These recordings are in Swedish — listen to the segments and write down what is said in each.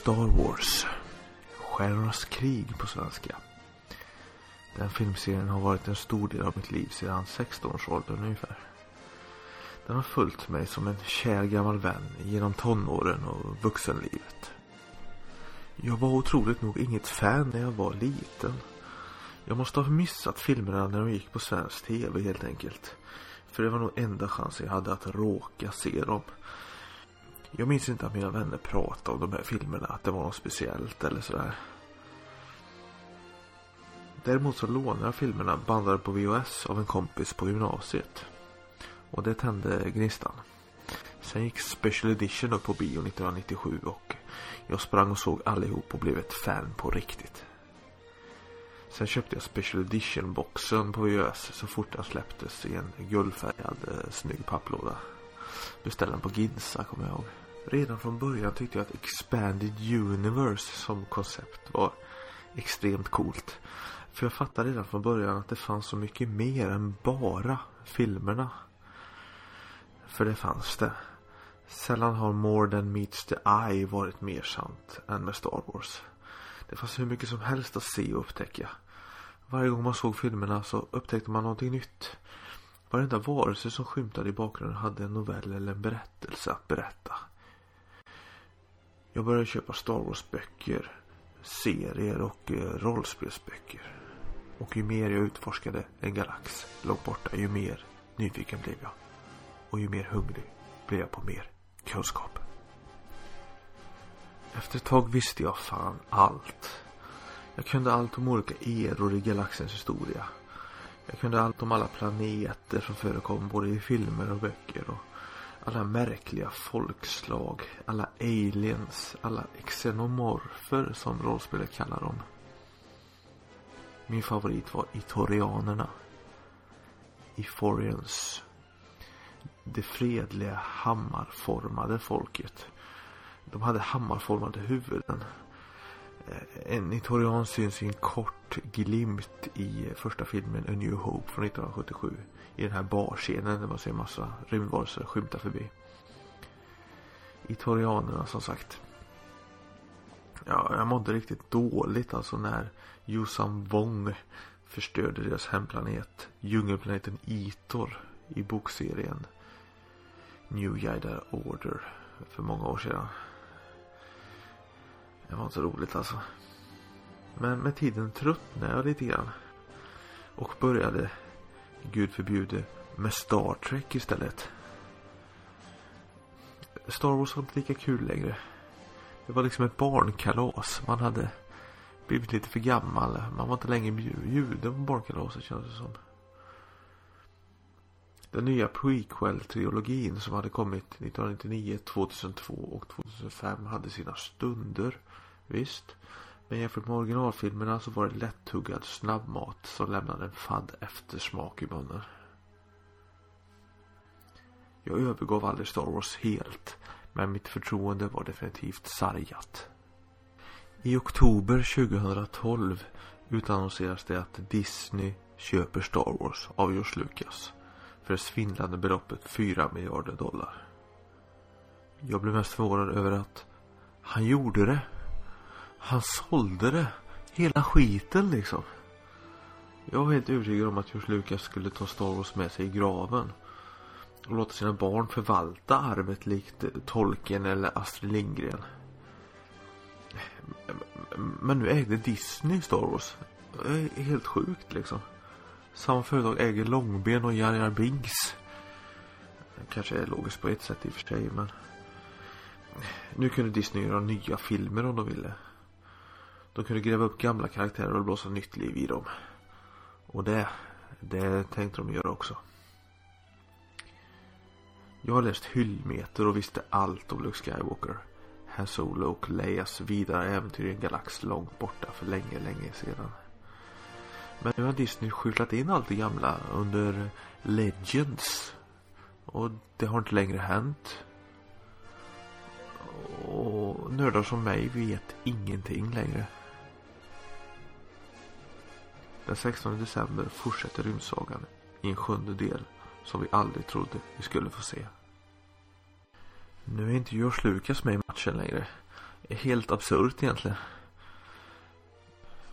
Star Wars. Stjärnornas krig på svenska. Den filmserien har varit en stor del av mitt liv sedan 16-års ålder ungefär. Den har följt mig som en kär gammal vän genom tonåren och vuxenlivet. Jag var otroligt nog inget fan när jag var liten. Jag måste ha missat filmerna när de gick på svensk tv helt enkelt. För det var nog enda chansen jag hade att råka se dem. Jag minns inte att mina vänner pratade om de här filmerna, att det var något speciellt eller sådär. Däremot så lånade jag filmerna bandade på VHS av en kompis på gymnasiet. Och det tände gnistan. Sen gick Special Edition upp på bio 1997 och jag sprang och såg allihop och blev ett fan på riktigt. Sen köpte jag Special Edition boxen på VHS så fort den släpptes i en guldfärgad eh, snygg papplåda. Beställde den på Ginsa kommer jag ihåg. Redan från början tyckte jag att Expanded Universe som koncept var extremt coolt. För jag fattade redan från början att det fanns så mycket mer än bara filmerna. För det fanns det. Sällan har More Than Meets the Eye varit mer sant än med Star Wars. Det fanns hur mycket som helst att se och upptäcka. Varje gång man såg filmerna så upptäckte man någonting nytt. Varenda varelse som skymtade i bakgrunden hade en novell eller en berättelse att berätta. Jag började köpa Star Wars böcker, serier och eh, rollspelsböcker. Och ju mer jag utforskade en galax långt borta ju mer nyfiken blev jag. Och ju mer hungrig blev jag på mer kunskap. Efter ett tag visste jag fan allt. Jag kunde allt om olika eror i galaxens historia. Jag kunde allt om alla planeter som förekom både i filmer och böcker och alla märkliga folkslag, alla aliens, alla xenomorfer som rollspelet kallar dem. Min favorit var Itorianerna. Iforians. Det fredliga hammarformade folket. De hade hammarformade huvuden. Eh, en Itorian syns i en kort glimt i eh, första filmen A New Hope från 1977. I den här barscenen där man ser massa rymdvarelser skymta förbi. Itorianerna som sagt. Ja, jag mådde riktigt dåligt alltså när Yusam Wong förstörde deras hemplanet. Djungelplaneten Itor i bokserien New Jedi Order för många år sedan. Det var inte så roligt alltså. Men med tiden tröttnade jag lite grann. Och började, gud förbjude, med Star Trek istället. Star Wars var inte lika kul längre. Det var liksom ett barnkalas. Man hade blivit lite för gammal. Man var inte längre bjuden på barnkalaset kändes det som. Den nya prequel-trilogin som hade kommit 1999, 2002 och 2005 hade sina stunder. Visst. Men jämfört med originalfilmerna så var det lättuggad snabbmat som lämnade en fadd eftersmak i munnen. Jag övergav aldrig Star Wars helt. Men mitt förtroende var definitivt sargat. I oktober 2012 utannonseras det att Disney köper Star Wars av George Lucas för det svindlande beloppet 4 miljarder dollar. Jag blev mest förvånad över att han gjorde det. Han sålde det. Hela skiten liksom. Jag var helt övertygad om att George Lucas skulle ta Star Wars med sig i graven. Och låta sina barn förvalta arvet likt Tolkien eller Astrid Lindgren. Men nu ägde Disney Star Wars. Det är helt sjukt liksom. Samma företag äger Långben och Jar Jar Binks. Kanske är logiskt på ett sätt i och för sig men. Nu kunde Disney göra nya filmer om de ville. De kunde gräva upp gamla karaktärer och blåsa nytt liv i dem. Och det, det tänkte de göra också. Jag har läst hyllmeter och visste allt om Luke Skywalker. Han Solo och Leias vidare äventyr i en galax långt borta för länge, länge sedan. Men nu har Disney skjutit in allt det gamla under Legends. Och det har inte längre hänt. Och nördar som mig vet ingenting längre. Den 16 december fortsätter rymdsagan i en sjunde del som vi aldrig trodde vi skulle få se. Nu är inte George Lucas med i matchen längre. är helt absurt egentligen.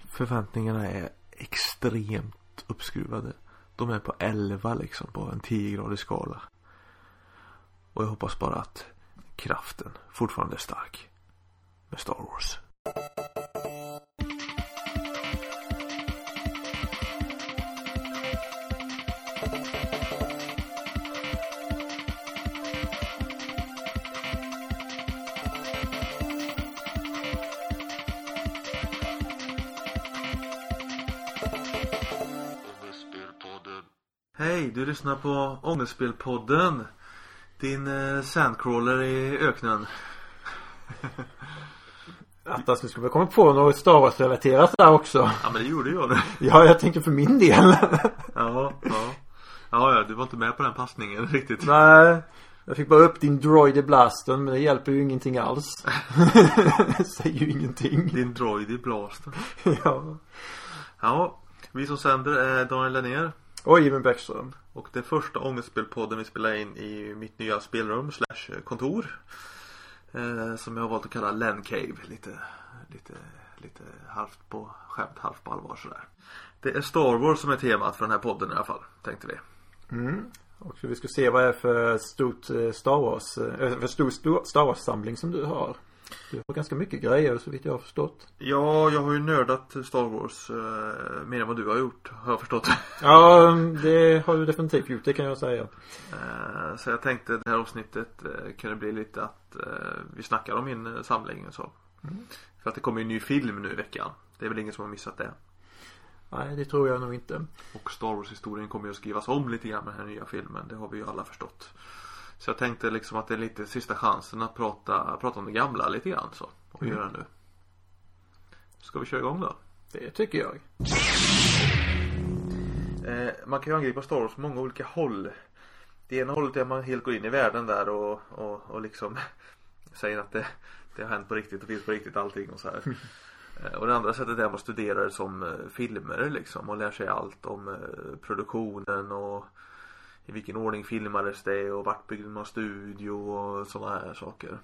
Förväntningarna är extremt uppskruvade. De är på 11 liksom på en 10-gradig skala. Och jag hoppas bara att kraften fortfarande är stark. Med Star Wars. Hej, du lyssnar på Ångestspelpodden. Din eh, sandcrawler i öknen. Attas, du skulle komma på något Star Wars-relaterat där också. Ja men det gjorde jag nu. Ja, jag tänker för min del. Ja, ja. Ja, ja, du var inte med på den passningen riktigt. Nej, jag fick bara upp din droid i blasten men det hjälper ju ingenting alls. Säger ju ingenting. Din droid i blasten. Ja. Ja, vi som sänder är Daniel Lennér. Och Jimmy Bäckström. Och det första ångestspelpodden vi spelar in i mitt nya spelrum slash kontor. Eh, som jag har valt att kalla Len Cave. Lite, lite, lite halvt på skämt, halvt på allvar sådär. Det är Star Wars som är temat för den här podden i alla fall, tänkte vi. Mm. Och vi ska se vad det är för stort eh, Star Wars, eh, för stor Star Wars samling som du har. Du har ganska mycket grejer så vitt jag har förstått. Ja, jag har ju nördat Star Wars eh, mer än vad du har gjort, har jag förstått. Ja, det har du definitivt gjort, det kan jag säga. Eh, så jag tänkte det här avsnittet eh, kunde bli lite att eh, vi snackar om min eh, samling och så. Mm. För att det kommer ju en ny film nu i veckan. Det är väl ingen som har missat det. Nej, det tror jag nog inte. Och Star Wars historien kommer ju att skrivas om lite grann med den här nya filmen. Det har vi ju alla förstått. Så jag tänkte liksom att det är lite sista chansen att prata, prata om det gamla lite grann så. Och Mm. göra nu. Ska vi köra igång då? Det tycker jag. Eh, man kan ju angripa Star Wars på många olika håll. Det ena hållet är att man helt går in i världen där och, och, och liksom säger att det, det har hänt på riktigt och finns på riktigt allting och så här. Eh, Och det andra sättet är att man studerar det som eh, filmer liksom och lär sig allt om eh, produktionen och i vilken ordning filmades det och vart byggde man studio och sådana här saker.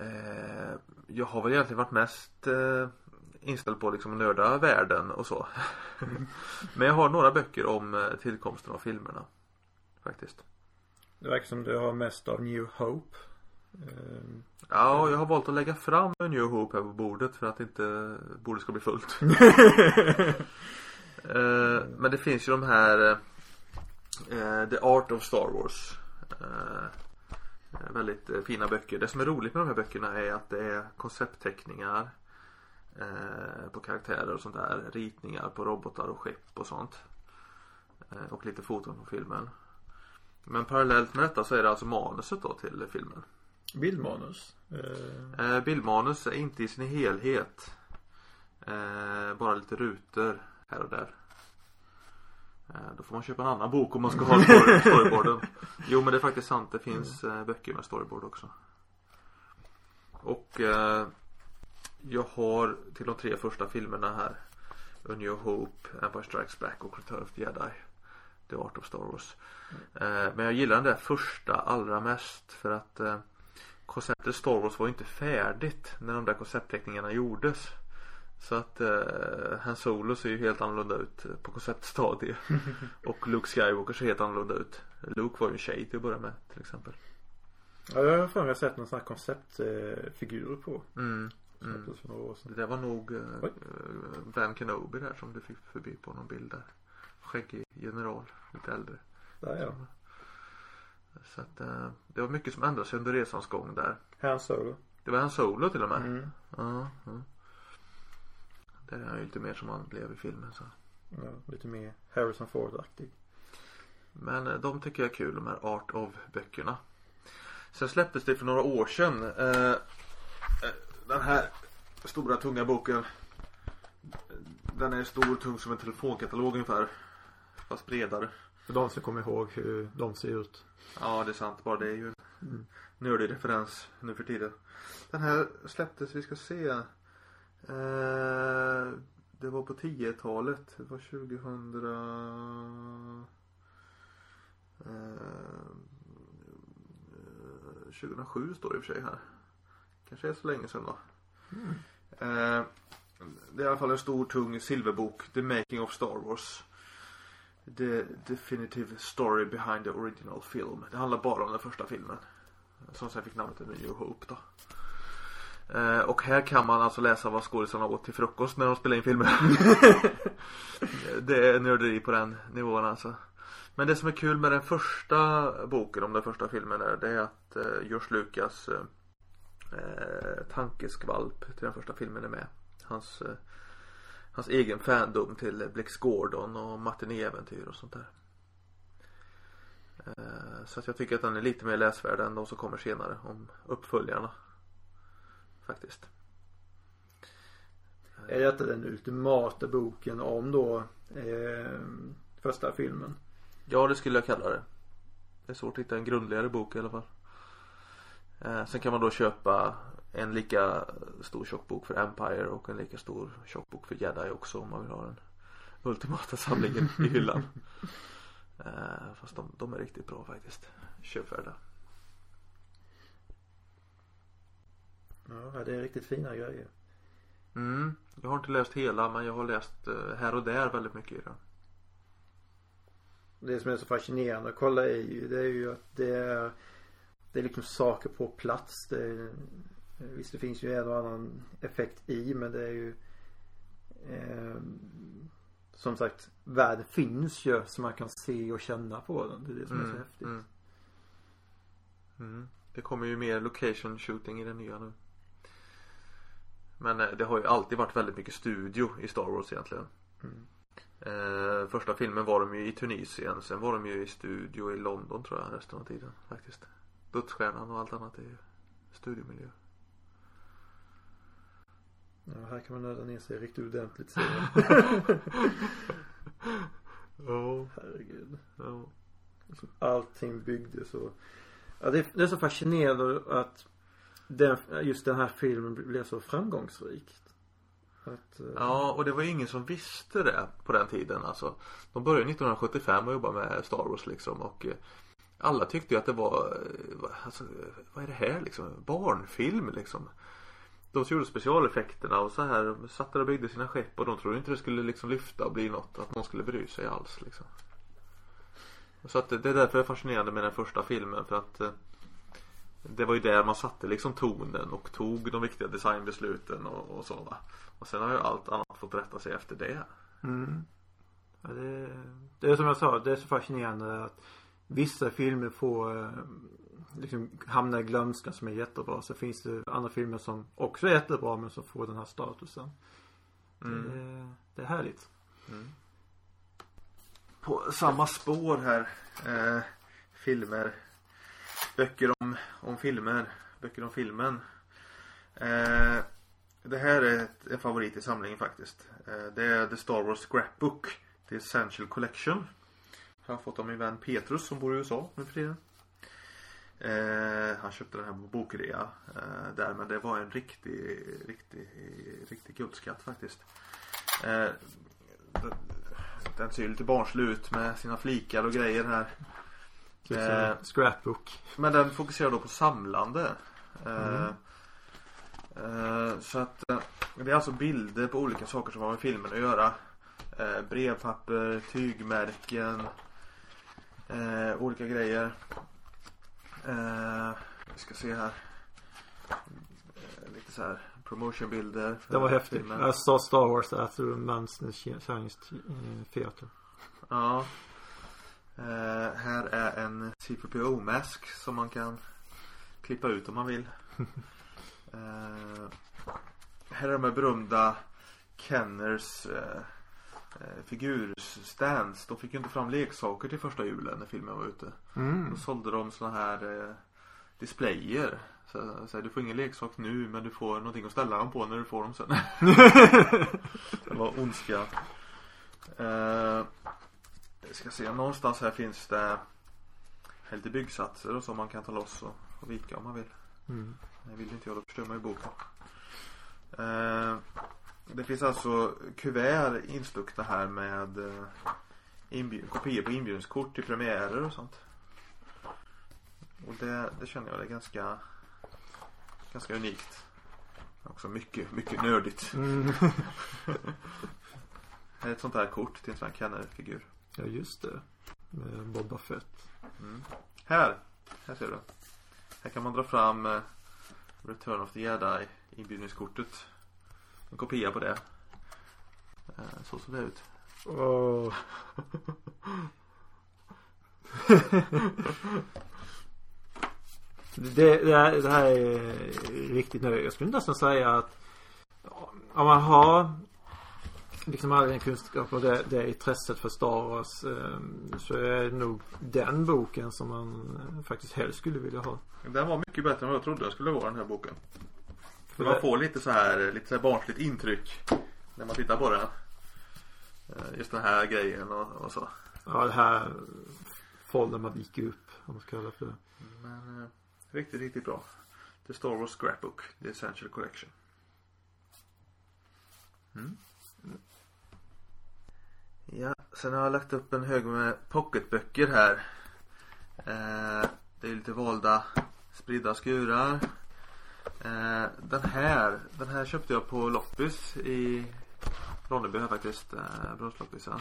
Eh, Jag har väl egentligen varit mest eh, inställd på liksom nörda världen och så. Men jag har några böcker om eh, tillkomsten av filmerna. Faktiskt. Det verkar som du har mest av New Hope. Ehm, Ja, jag har valt att lägga fram New Hope här på bordet för att inte bordet ska bli fullt. Eh, Men det finns ju de här eh, The Art of Star Wars. Eh, eh, Väldigt eh, fina böcker. Det som är roligt med de här böckerna är att det är konceptteckningar eh, på karaktärer och sånt där. Ritningar på robotar och skepp och sånt. Eh, Och lite foton på filmen. Men parallellt med detta så är det alltså manuset då till filmen. Bildmanus. Eh, bildmanus är inte i sin helhet. Eh, bara lite rutor här och där. Eh, då får man köpa en annan bok om man ska ha story, storyboarden. Jo men det är faktiskt sant. Det finns eh, böcker med storyboard också. Och eh, jag har till de tre första filmerna här. A New Hope, Empire Strikes Back och Return of the Jedi. The Art of Star Wars. Eh, men jag gillar den där första allra mest för att eh, konceptet Star Wars var ju inte färdigt när de där konceptteckningarna gjordes. Så att eh, Han Solo ser ju helt annorlunda ut på konceptstadiet. och Luke Skywalker ser helt annorlunda ut. Luke var ju en tjej till att börja med till exempel. Ja, jag har för mig sett någon sån här konceptfigur på. Mm. Mm. För några år Det sedan. där var nog eh, Oj. eh, Van Kenobi där som du fick förbi på någon bild där. Skäggig general, lite äldre. Där ja. Så att eh, det var mycket som ändrades under resans gång där. Han Solo. Det var Han Solo till och med. Mm. Ja, ja. Där är han ju lite mer som han blev i filmen så. Ja, lite mer Harrison Ford-aktig. Men eh, de tycker jag är kul, de här Art of böckerna. Sen släpptes det för några år sedan. Eh, eh, den här stora tunga boken. Den är stor och tung som en telefonkatalog ungefär. Fast bredare. För de som kommer ihåg hur de ser ut. Ja det är sant, bara det är ju Mm. nördig referens nu för tiden. Den här släpptes, vi ska se. Eh, det var på 10-talet. Det var 2000. Eh, 2007 står det i och för sig här. Kanske är så länge sedan då. Eh, det är i alla fall en stor tung silverbok. The Making of Star Wars. The Definitive Story Behind the Original Film. Det handlar bara om den första filmen. Som sen fick namnet The New Hope då. Eh, och här kan man alltså läsa vad skådisarna åt till frukost när de spelar in filmer. det är nörderi på den nivån alltså. Men det som är kul med den första boken om den första filmen är det är att eh, George Lucas eh, eh, tankeskvalp till den första filmen är med. Hans, eh, hans egen fandom till Blex Gordon och matinéäventyr och sånt där. Eh, så att jag tycker att den är lite mer läsvärd än de som kommer senare om uppföljarna. Faktiskt. Är detta den ultimata boken om då eh, första filmen? Ja, det skulle jag kalla det. Det är svårt att hitta en grundligare bok i alla fall. Eh, sen kan man då köpa en lika stor tjockbok för Empire och en lika stor tjockbok för Jedi också om man vill ha den ultimata samlingen i hyllan. Eh, fast de, de är riktigt bra faktiskt. Köpvärda. Ja, det är riktigt fina grejer. Mm. Jag har inte läst hela men jag har läst eh, här och där väldigt mycket i den. Det som är så fascinerande att kolla i det är ju att det är Det är liksom saker på plats. Det är, visst det finns ju en och annan effekt i men det är ju eh, Som sagt världen finns ju så man kan se och känna på den. Det är det som är så häftigt. Mm. Mm. Det kommer ju mer location shooting i den nya nu. Men eh, det har ju alltid varit väldigt mycket studio i Star Wars egentligen. Mm. Eh, första filmen var de ju i Tunisien. Sen var de ju i studio i London tror jag resten av tiden faktiskt. Dödsstjärnan och allt annat är ju studiomiljö. Ja, här kan man nörda ner sig riktigt ordentligt ser. Ja. Herregud. Liksom allting byggdes och Ja det, det är så fascinerande att den, just den här filmen blev så framgångsrik. Att, uh... Ja, och det var ju ingen som visste det på den tiden alltså. De började 1975 och jobba med Star Wars liksom och eh, alla tyckte ju att det var, eh, alltså, vad är det här liksom? Barnfilm liksom. De som gjorde specialeffekterna och så här de satt där och byggde sina skepp och de trodde inte det skulle liksom lyfta och bli något, att någon skulle bry sig alls liksom. Så att det är därför det är fascinerande med den första filmen för att eh, det var ju där man satte liksom tonen och tog de viktiga designbesluten och, och så va. Och sen har ju allt annat fått rätta sig efter det. Mm. Ja, det, det är som jag sa, det är så fascinerande att vissa filmer får eh, liksom hamna i glömska som är jättebra. Så finns det andra filmer som också är jättebra men som får den här statusen. Mm. Det, det är härligt. På samma spår här. Eh, filmer. Böcker om, om filmer. Böcker om filmen. Eh, det här är ett, en favorit i samlingen faktiskt. Eh, det är The Star Wars Scrapbook. The Essential Collection. Jag har fått av min vän Petrus som bor i USA nu för tiden. Eh, han köpte den här på bokrea eh, där men det var en riktig, riktig, riktig guldskatt faktiskt. Eh, den, ser ju lite barnslig ut med sina flikar och grejer här. Liksom Eh. scrapbook. Men den fokuserar då på samlande. Eh, Mm. eh, så att eh, det är alltså bilder på olika saker som har med filmen att göra. Eh, brevpapper, tygmärken, eh, olika grejer. Vi ska se här. Lite så här promotionbilder. Det var häftigt. filmen. Jag sa Star Wars at the Man's Chinese eh, Theater. Ja. Eh, här är en C4PO-mask som man kan klippa ut om man vill. Eh, här är de här berömda Kenners eh, figurstands. De fick ju inte fram leksaker till första julen när filmen var ute. Mm. Då sålde de såna här displayer. Så, så här, du får ingen leksak nu men du får någonting att ställa dem på när du får dem sen. det var ondska. Jag ska se, någonstans här finns det lite byggsatser och så man kan ta loss och, och vika om man vill. Mm. Jag vill inte jag, då förstör man ju boken. Eh, det finns alltså kuvert instuckna här med eh, inbjud- kopior på inbjudningskort till premiärer och sånt. Och det, det känner jag är ganska Ganska unikt. Också mycket, mycket nördigt. Mm. Det ett sånt här kort till en sån här Kenner-figur. Ja just det. Med Boba Fett. Mm. Här, här ser du. Här kan man dra fram eh, Return of the Jedi inbjudningskortet. En kopia på det. Eh, så ser det ut. Åh. det, det, här, det här är riktigt nöjd. Jag skulle nästan säga att om man har liksom all den kunskap och det, det intresset för Star Wars eh, så är det nog den boken som man eh, faktiskt helst skulle vilja ha. Den var mycket bättre än vad jag trodde den skulle vara den här boken. För man får lite så här, lite så här barnsligt intryck när man tittar på den. Eh, Just den här grejen och, och så. Ja det här foldern man viker upp om man ska kalla det för det. Men eh, riktigt, riktigt bra. The Star Wars Scrapbook, The Essential Collection. Mm. Sen har jag lagt upp en hög med pocketböcker här. Eh, det är lite valda spridda skurar. Eh, den här, den här köpte jag på loppis i Ronneby här faktiskt. Eh, Brunnsloppisen.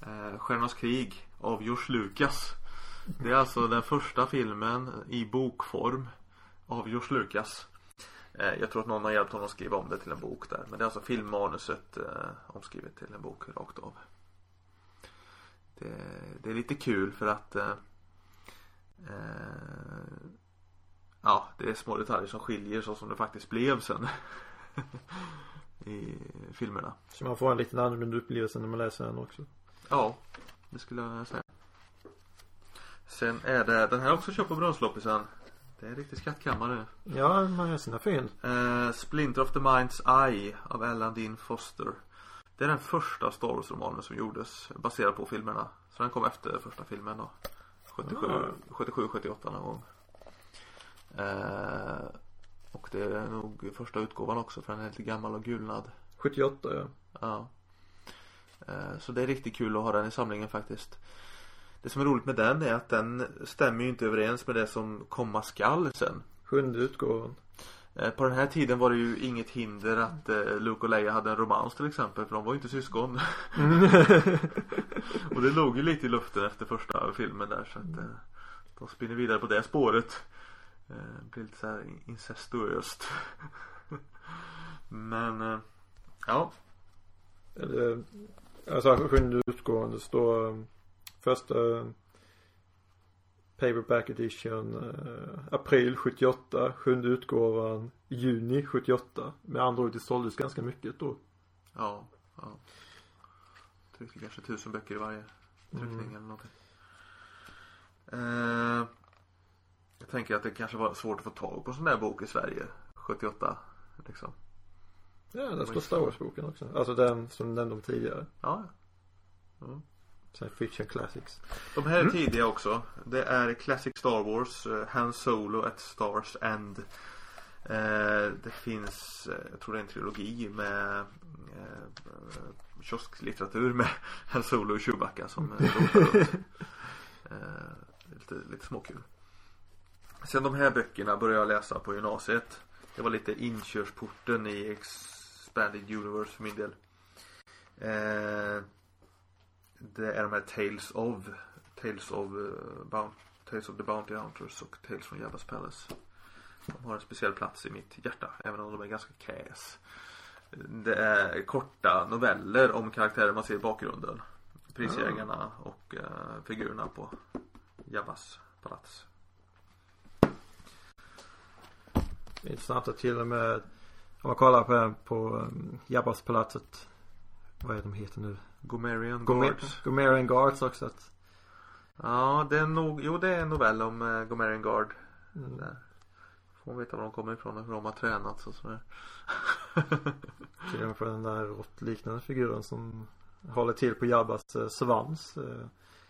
Eh, Stjärnornas krig av George Lucas. Det är alltså den första filmen i bokform av George Lucas. Eh, jag tror att någon har hjälpt honom att skriva om det till en bok där. Men det är alltså filmmanuset eh, omskrivet till en bok rakt av. Det, det är lite kul för att eh, eh, Ja, det är små detaljer som skiljer så som det faktiskt blev sen. I filmerna. Så man får en liten annorlunda upplevelse när man läser den också. Ja, det skulle jag säga. Sen är det, den här är också köpt på Brunnsloppisen. Det är en riktig skattkammare. Ja, man gör sina fynd. Eh, Splinter of the Mind's Eye av Alan Dean Foster. Det är den första Star Wars-romanen som gjordes baserad på filmerna. Så den kom efter första filmen då. 77, Ah. 77 78 någon gång. Eh, och det är nog första utgåvan också för den är lite gammal och gulnad. 78 ja. Ja. Eh, Så det är riktigt kul att ha den i samlingen faktiskt. Det som är roligt med den är att den stämmer ju inte överens med det som komma skall sen. Sjunde utgåvan. Eh, På den här tiden var det ju inget hinder att eh, Luke och Leia hade en romans till exempel för de var ju inte syskon. och det låg ju lite i luften efter första filmen där så att eh, de spinner vidare på det spåret. Det blir lite så här incestuöst. Men ja, Eller, alltså sjunde utgåvan det står första Paperback edition uh, april 78. Sjunde utgåvan juni 78. Med andra ord det såldes ganska mycket då. Ja, ja. Tryckte kanske tusen böcker i varje tryckning Mm. eller någonting. Eh, jag tänker att det kanske var svårt att få tag på en sån där bok i Sverige 78 liksom. Ja, där står Star Wars-boken också. Alltså den som du nämnde om tidigare. Ja, ja. Fiction Classics. De här är tidiga också. Det är Classic Star Wars, eh, Han Solo at Stars End. Eh, det finns, eh, jag tror det är en trilogi med kiosklitteratur med Han Solo och Chewbacca som rotar lite, lite småkul. Sen de här böckerna började jag läsa på gymnasiet. Det var lite inkörsporten i Expanded Universe för min del. Det är de här Tales of Tales of, uh, Tales of the Bounty Hunters och Tales from Jabba's Palace. De har en speciell plats i mitt hjärta även om de är ganska käs. Det är korta noveller om karaktärer man ser i bakgrunden. Prisjägarna och uh, figurerna på Jabbas palats. Det är intressant att till och med om man kollar på, på um, Jabbas palatset. Vad är de heter nu? Gomerian Gomer- Guards. Gomerian Guards också. Att, Ja, det är nog, jo det är en novell om uh, Gomerian Guard. mm, Där. Får man veta var de kommer ifrån och hur de har tränats och sådär. med för den där råttliknande figuren som håller till på Jabbas eh, svans. Eh,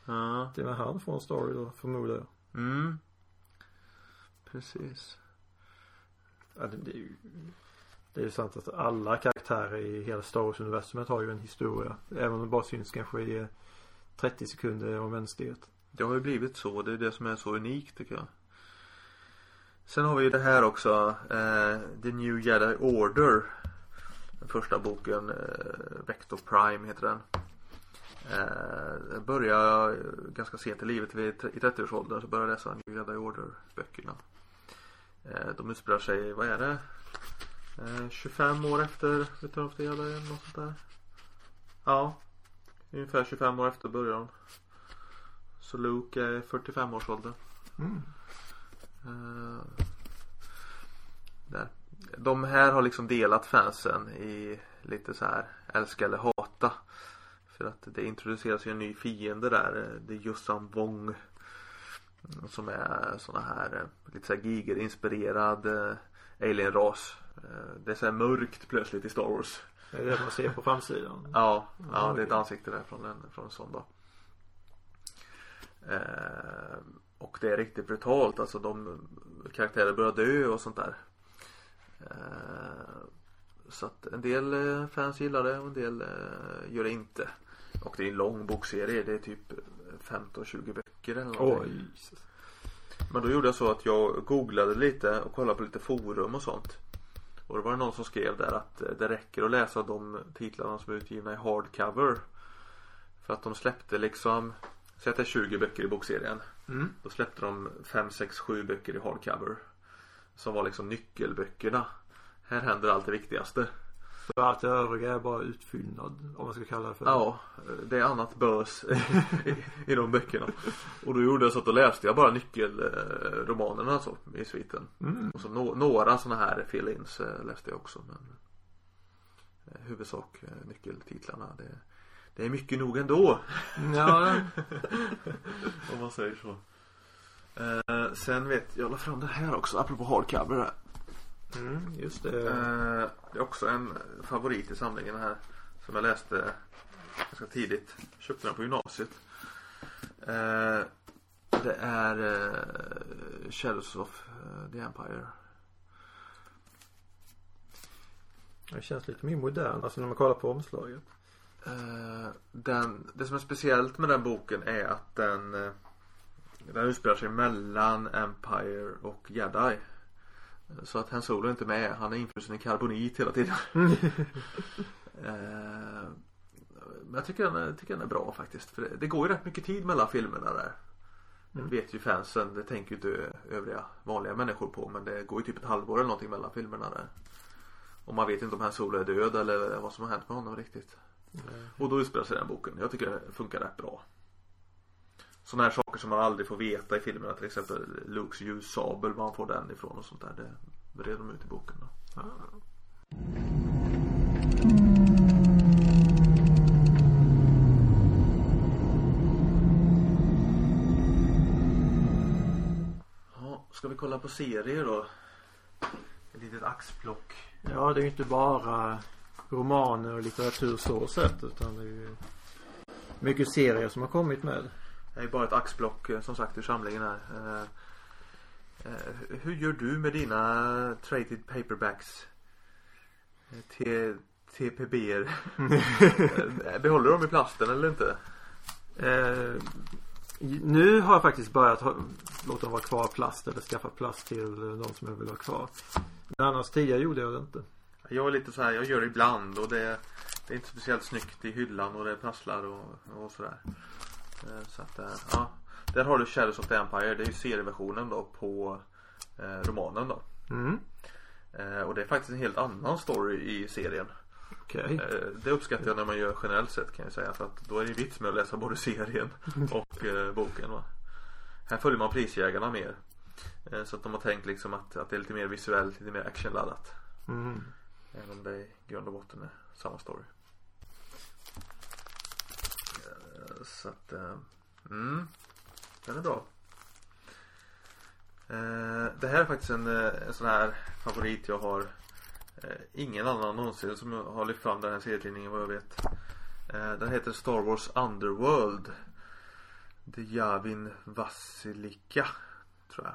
Ja. det är med han får en story då förmodar jag. Mm. Precis. Ja, det, det är ju det är ju sant att alla karaktärer i hela Star Wars-universumet har ju en historia. Även om det bara syns kanske i 30 sekunder om en. Det har ju blivit så. Det är det som är så unikt tycker jag. Sen har vi ju det här också. Eh, The New Jedi Order. Den första boken. Eh, Vector Prime heter den. Eh, började ganska sent i livet. Vid, I 30-årsåldern så började jag läsa New Jedi Order böckerna. Eh, de utspelar sig, vad är det? Eh, 25 år efter Return of the Jedi eller något sånt där. Ja. Ungefär 25 år efter börjar de. Så Luke är 45 års ålder. Mm. Eh, där. De här har liksom delat fansen i lite så här älska eller hata. För att det introduceras ju en ny fiende där. eh, Det är Jussan Wong. Som är såna här eh, lite så här Giger-inspirerad eh, alien-ras. Eh, Det är så här mörkt plötsligt i Star Wars. Det är det man ser på framsidan. Ja, ja det är ett ansikte där från en, från en sån då. Eh, och det är riktigt brutalt. Alltså de karaktärer börjar dö och sånt där. Eh, så att en del eh, fans gillar det och en del eh, gör det inte. Och det är en lång bokserie. Det är typ 15-20 böcker eller någonting. Oj. Jesus. Men då gjorde jag så att jag googlade lite och kollade på lite forum och sånt. Och då var det någon som skrev där att eh, det räcker att läsa de titlarna som är utgivna i hardcover. För att de släppte liksom, säg att det är 20 böcker i bokserien. Mm. Då släppte de 5, 6, 7 böcker i hardcover. Som var liksom nyckelböckerna. Här händer allt det viktigaste. För att det övriga är bara utfyllnad. Om man ska kalla det för Ja, det är annat bös i, i de böckerna. Och då gjorde jag så att då läste jag bara nyckelromanerna alltså i sviten. Mm. Och så no, några sådana här fill-ins eh, läste jag också men eh, Huvudsak eh, nyckeltitlarna det, det är mycket nog ändå Ja, Om man säger så eh, Sen vet jag la fram den här också apropå hardcover. Mm, just det. Eh, det är också en favorit i samlingen här Som jag läste ganska tidigt Köpte den på gymnasiet eh, Det är eh, Shadows of the Empire Det känns lite mer modern. Alltså när man kollar på omslaget. Den, det som är speciellt med den boken är att den Den utspelar sig mellan Empire och Jedi Så att Han Solo är inte med, han är infrusen i karbonit hela tiden. Eh, Men jag tycker den, är, tycker den är bra faktiskt. För det, det går ju rätt mycket tid mellan filmerna där. Det Mm. vet ju fansen, det tänker ju inte övriga vanliga människor på men det går ju typ ett halvår eller någonting mellan filmerna där. Och man vet inte om Han Solo är död eller vad som har hänt med honom riktigt. Och då utspelar sig den boken. Jag tycker det funkar rätt bra. Sådana här saker som man aldrig får veta i filmerna. Till exempel Lukes ljussabel, var han får den ifrån och sånt där. Det reder de ut i boken då. Ja, ska vi kolla på serier då? Ett litet axplock. Ja, det är ju inte bara romaner och litteratur så sett. Utan det är ju mycket serier som har kommit med. Det är bara ett axplock eh, som sagt ur samlingen här. Eh, eh, hur gör du med dina traded paperbacks? T- TPB'er. Eh, Behåller de i plasten eller inte? Eh, nu har jag faktiskt börjat ha, låta dem vara kvar plast eller skaffa plast till de som jag vill ha kvar. Men annars tidigare gjorde jag det inte. Jag är lite så här, jag gör det ibland och det, det är inte speciellt snyggt i hyllan och det prasslar och, och sådär. Eh, Så att, eh, ja. Där har du Shadows of the Empire, det är ju serieversionen då på eh, romanen då. Mm. Och det är faktiskt en helt annan story i serien. Eh, det uppskattar jag när man gör generellt sett kan jag säga för att då är det vits med att läsa både serien och eh, boken va. Här följer man prisjägarna mer. Så att de har tänkt liksom att, att det är lite mer visuellt, lite mer actionladdat. Mm. Även om det i grund och botten är samma story. Eh, så att, eh, mm, den är bra. Eh, Det här är faktiskt en, eh, en sån här favorit jag har. eh, Ingen annan någonsin som har lyft fram den här serietidningen vad jag vet. Eh, Den heter Star Wars Underworld. Djavin Vasilika tror jag.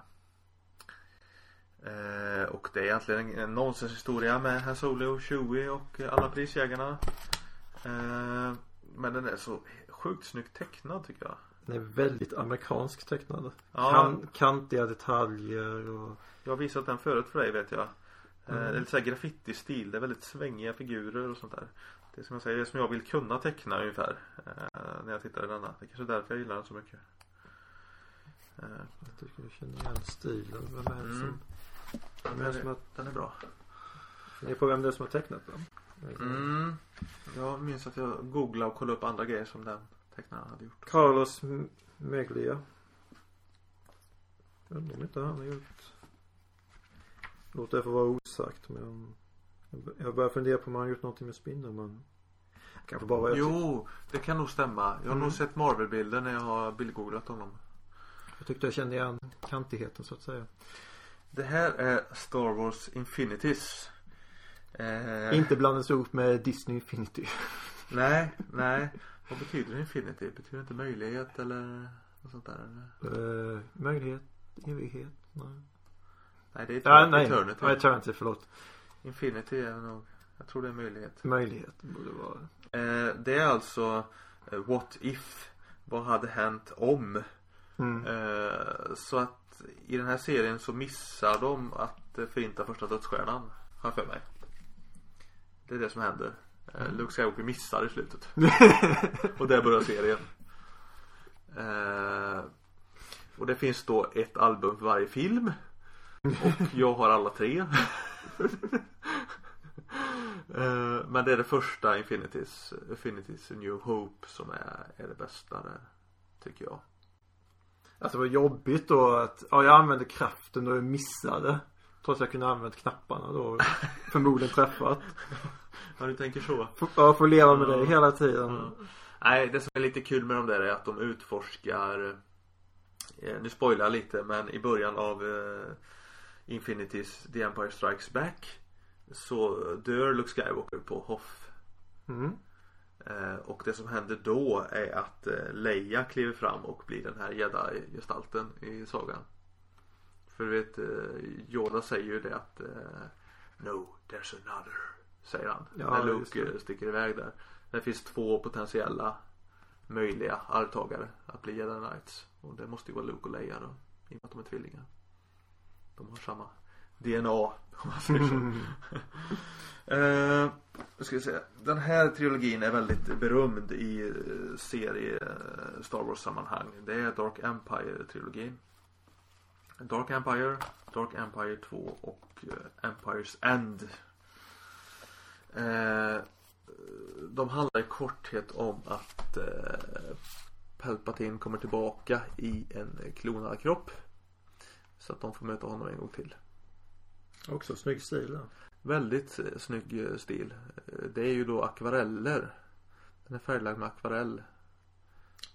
Eh, och det är egentligen en, en nonsenshistoria med Han Solo, Chewie och alla prisjägarna. Eh, men den är så sjukt snyggt tecknad tycker jag. Den är väldigt amerikansk tecknad. Ja. Kan, kantiga detaljer och Jag har visat den förut för dig vet jag. Eh, Mm. Det är lite såhär graffiti-stil. Det är väldigt svängiga figurer och sånt där. Det är som jag säger, det är som jag vill kunna teckna ungefär. eh, När jag tittar i denna. Det är kanske är därför jag gillar den så mycket. Jag tycker du känner igen stilen. Vem är det som, Mm. vem är det som Den är bra. ni på vem det är som har tecknat den? Mm. Jag minns att jag googlade och kollade upp andra grejer som den tecknaren hade gjort. Carlos M- Meglia. Undrar om inte han har gjort. Låt det få vara osagt men jag börjar fundera på om han har gjort någonting med Spindelmannen. Kanske bara vad jag, Jo, det kan nog stämma. Jag har Mm. nog sett Marvel-bilder när jag har bildgooglat honom. jag tyckte jag kände igen kantigheten så att säga. Det här är Star Wars Infinities. Eh, Inte blandas ihop med Disney Infinity. Nej, nej. Vad betyder Infinity? Betyder det inte möjlighet eller något sånt där? Uh, möjlighet, evighet, nej. Nej, det är Ja, nej. Eternity. Ja, Eternity, förlåt. Infinity är nog, jag tror det är möjlighet. Möjlighet borde vara. Eh, det är alltså eh, What if? Vad hade hänt om? Mm. Eh, så att i den här serien så missar de att eh, förinta första dödsstjärnan. Har jag för mig. Det är det som händer. Eh, Luke Skywalker missar i slutet. och där börjar serien. Eh, och det finns då ett album för varje film. Och jag har alla tre. Eh, Men det är det första Infinities, Infinities New Hope som är, är det bästa där, Tycker jag. Alltså det var jobbigt då att, ja jag använde kraften och jag missade. Trots att jag kunde använt knapparna då. Förmodligen träffat. Ja du tänker så. F- Jag får leva med Ja. det hela tiden. Ja. Nej det som är lite kul med de där är att de utforskar eh, Nu spoilar jag lite men i början av eh, Infinities The Empire Strikes Back Så dör Luke Skywalker på Hoth Mm. eh, Och det som händer då är att eh, Leia kliver fram och blir den här Jedi-gestalten i sagan För du vet eh, Yoda säger ju det att eh, No, there's another Säger han. Ja, När Luke eh, sticker iväg där. Det finns två potentiella Möjliga arvtagare att bli Jedi Knights. Och det måste ju vara Luke och Leia då I och med att de är tvillingar. De har samma DNA om man säger så. Jag ska säga, den här trilogin är väldigt berömd i serie Star Wars sammanhang. Det är Dark Empire trilogin. Dark Empire, Dark Empire 2 och eh, Empires End. Eh, de handlar i korthet om att eh, Palpatine kommer tillbaka i en klonad kropp. Så att de får möta honom en gång till. Också snygg stil där. Väldigt snygg stil. Det är ju då akvareller. Den är färglagd med akvarell.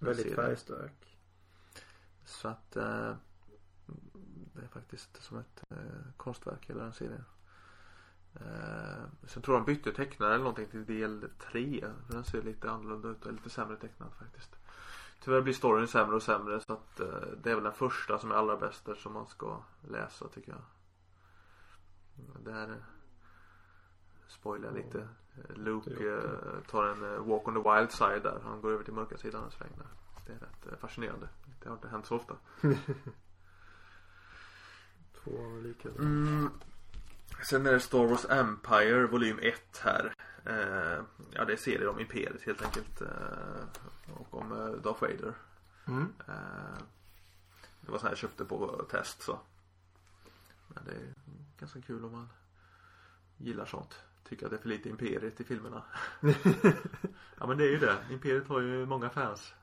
Väldigt färgstark. Så att det är faktiskt som ett eh, konstverk hela den serien. Eh, sen tror jag de bytte tecknare eller någonting till del 3. För den ser lite annorlunda ut och är lite sämre tecknad faktiskt. Tyvärr blir storyn sämre och sämre så att eh, det är väl den första som är allra bäst som man ska läsa tycker jag. Där eh, spoilar lite. Luke eh, tar en eh, walk on the wild side där. Han går över till mörka sidan en sväng där. Det är rätt eh, fascinerande. Det har inte hänt så ofta. Två lika. Mm. Sen är det Star Wars Empire volym 1 här. Eh, ja det är serier om Imperiet helt enkelt. Eh, och om eh, Darth Vader. Mm. Eh, det var sån här jag köpte på test så. Men det är ganska kul om man gillar sånt. Tycker att det är för lite Imperiet i filmerna. ja men det är ju det. Imperiet har ju många fans.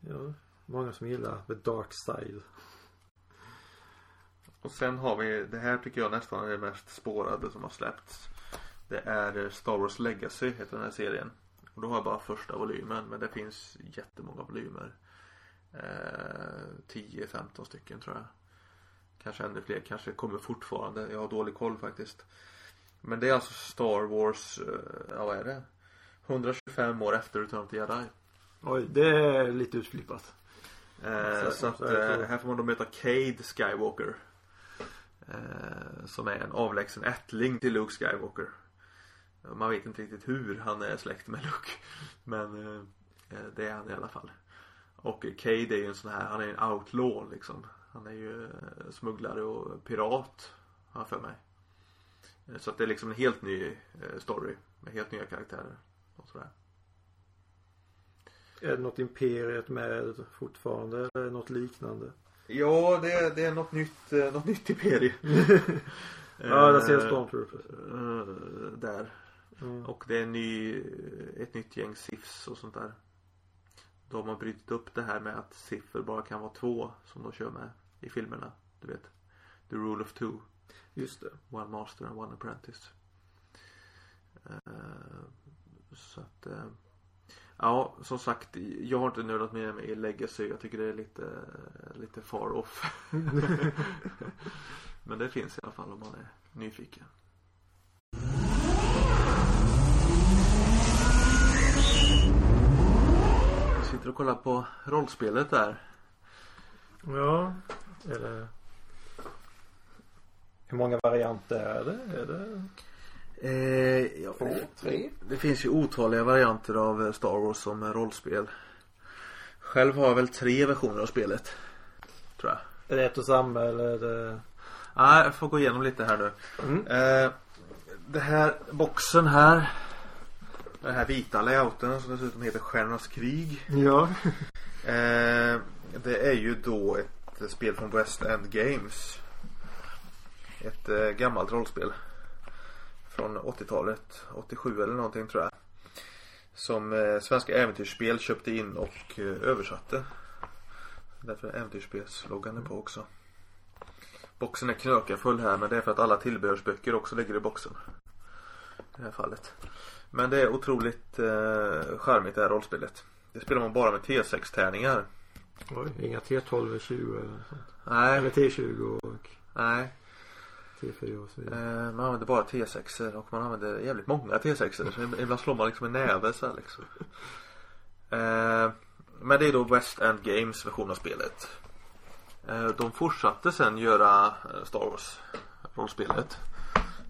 Ja. Många som gillar the dark side. Och sen har vi, det här tycker jag nästan är det mest spårade som har släppts. Det är Star Wars Legacy heter den här serien. Och då har jag bara första volymen men det finns jättemånga volymer. Eh, 10-15 stycken tror jag. Kanske ännu fler, kanske kommer fortfarande. Jag har dålig koll faktiskt. Men det är alltså Star Wars, eh, ja vad är det? 125 år efter Return of the Jedi. Oj, det är lite utflippat. Eh, Så- så att eh, här får man då möta Cade Skywalker. Eh, som är en avlägsen ättling till Luke Skywalker. Man vet inte riktigt hur han är släkt med Luke. Men eh, eh, det är han i alla fall. Och Cade är ju en sån här, han är en outlaw liksom. Han är ju smugglare och pirat. Har jag för mig. Så att det är liksom en helt ny story. Med helt nya karaktärer. Och sådär. Är det något imperiet med fortfarande eller något liknande? Ja, det, det är något nytt, eh, något nytt imperium. Ja, där ser jag Eh, Stormtroopers. eh, Där. Mm. Och det är en ny, ett nytt gäng SIFs och sånt där. De har brutit upp det här med att siffer bara kan vara två som de kör med i filmerna. Du vet. The rule of two. Just det. One master and one apprentice. Eh, så att eh, Ja, som sagt, jag har inte nördat med mig i Legacy. Jag tycker det är lite, lite far off. Men det finns i alla fall om man är nyfiken. Jag sitter och kollar på rollspelet där. Ja. Det... Hur många varianter är det? Är det Eh, ja, två, tre? Det finns ju otaliga varianter av eh, Star Wars som rollspel. Själv har jag väl tre versioner av spelet. Tror jag. Är det ett och samma eller det... Nej, jag får gå igenom lite här nu. Mm. Eh, det här boxen här. Den här vita layouten som dessutom heter Stjärnornas krig. Ja. Eh, det är ju då ett spel från West End Games. Ett eh, gammalt rollspel. Från 80-talet. 87 eller någonting tror jag. Som eh, Svenska Äventyrsspel köpte in och eh, översatte. Därför är äventyrsspelsloggan på också. Boxen är knökafull här men det är för att alla tillbehörsböcker också ligger i boxen. I det här fallet. Men det är otroligt eh, charmigt det här rollspelet. Det spelar man bara med T6-tärningar. Oj, inga T12 20 eller sånt. Nej, Eller T20 och nej. T4 och så vidare. Eh, man använder bara T6 och man använder jävligt många T6 så ibland slår man liksom en näve så här liksom. Eh, men det är då West End Games version av spelet. Eh, de fortsatte sen göra Star Wars rollspelet.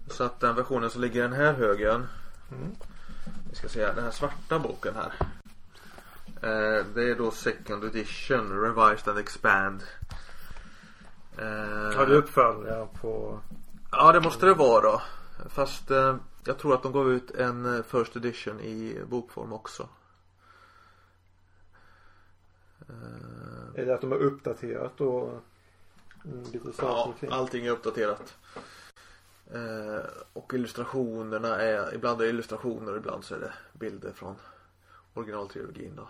Så att den versionen som ligger i den här högen. Mm. Vi ska se här, den här svarta boken här. Det är då second edition, revised and expand. Ja, det är uppföljare på... Ja det måste det vara då. Fast eh, jag tror att de gav ut en eh, first edition i bokform också. Eh, Är det att de har uppdaterat och mm, lite saker ja, kring? allting är uppdaterat. Eh, och illustrationerna är, ibland är det illustrationer ibland så är det bilder från originaltrilogin då.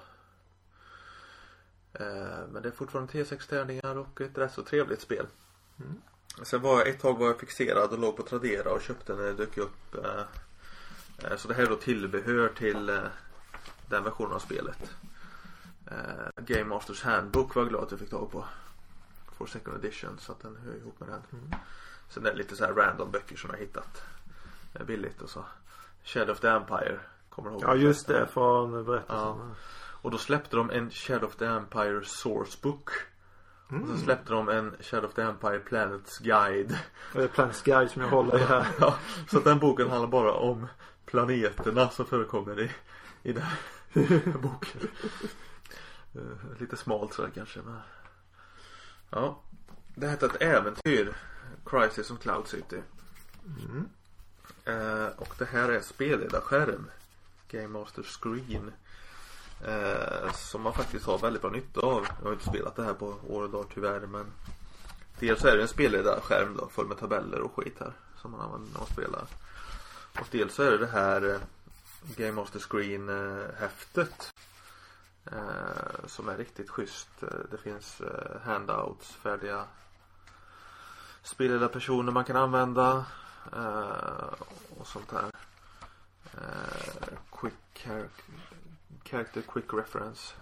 Eh, men det är fortfarande T6 tärningar och ett rätt så trevligt spel. Mm. Sen var jag ett tag var jag fixerad och låg på Tradera och köpte när det dök upp. Eh, eh, så det här är då tillbehör till eh, den versionen av spelet. Eh, Game Masters Handbook var jag glad att jag fick tag på. For second edition så att den hör ihop med den. Mm. Sen är det lite så här random böcker som jag hittat eh, billigt och så. Shadow of the Empire. Kommer du ihåg? Ja, just det. Från berättelsen. Ja. Och då släppte de en Shadow of the Empire source book. Och Mm. så släppte de en Shadow of the Empire Planets Guide. Det är Planets Guide som jag håller i här. Ja, så den boken handlar bara om planeterna som förekommer i, i den här boken. Eh, lite smalt sådär kanske men. Ja. Det hette ett äventyr. Crisis on Cloud City. Mm. Eh, och det här är spelledarskärm. Game Master Screen. Eh, som man faktiskt har väldigt bra nytta av. Jag har inte spelat det här på år och dag tyvärr men Dels så är det en spelledarskärm då full med tabeller och skit här. Som man använder när man spelar. Och dels så är det det här eh, Game Master Screen eh, häftet. Eh, som är riktigt schysst. Eh, det finns eh, handouts, färdiga spelledarpersoner man kan använda. Eh, och sånt här. Eh, quick character character quick reference.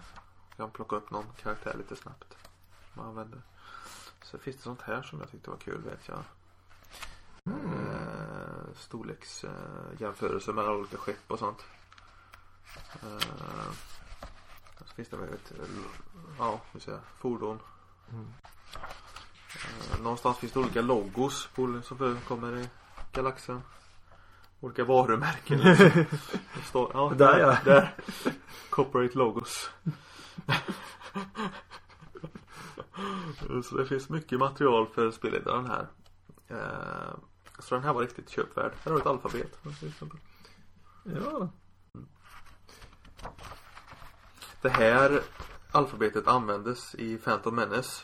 Kan plocka upp någon karaktär lite snabbt. Man använder. Så finns det sånt här som jag tyckte var kul vet jag. Eh, storleksjämförelse mellan olika skepp och sånt. Eh, så finns det väl ett, ja, vi säger, fordon. Mm. Eh, någonstans finns det olika logos på, som förekommer i galaxen. Olika varumärken. Det står, ja, Där, ja. Där. Corporate logos. Så det finns mycket material för spelledaren här. Eh, så den här var riktigt köpvärd. Här har du ett alfabet. Ja. Det här alfabetet användes i Phantom Menace.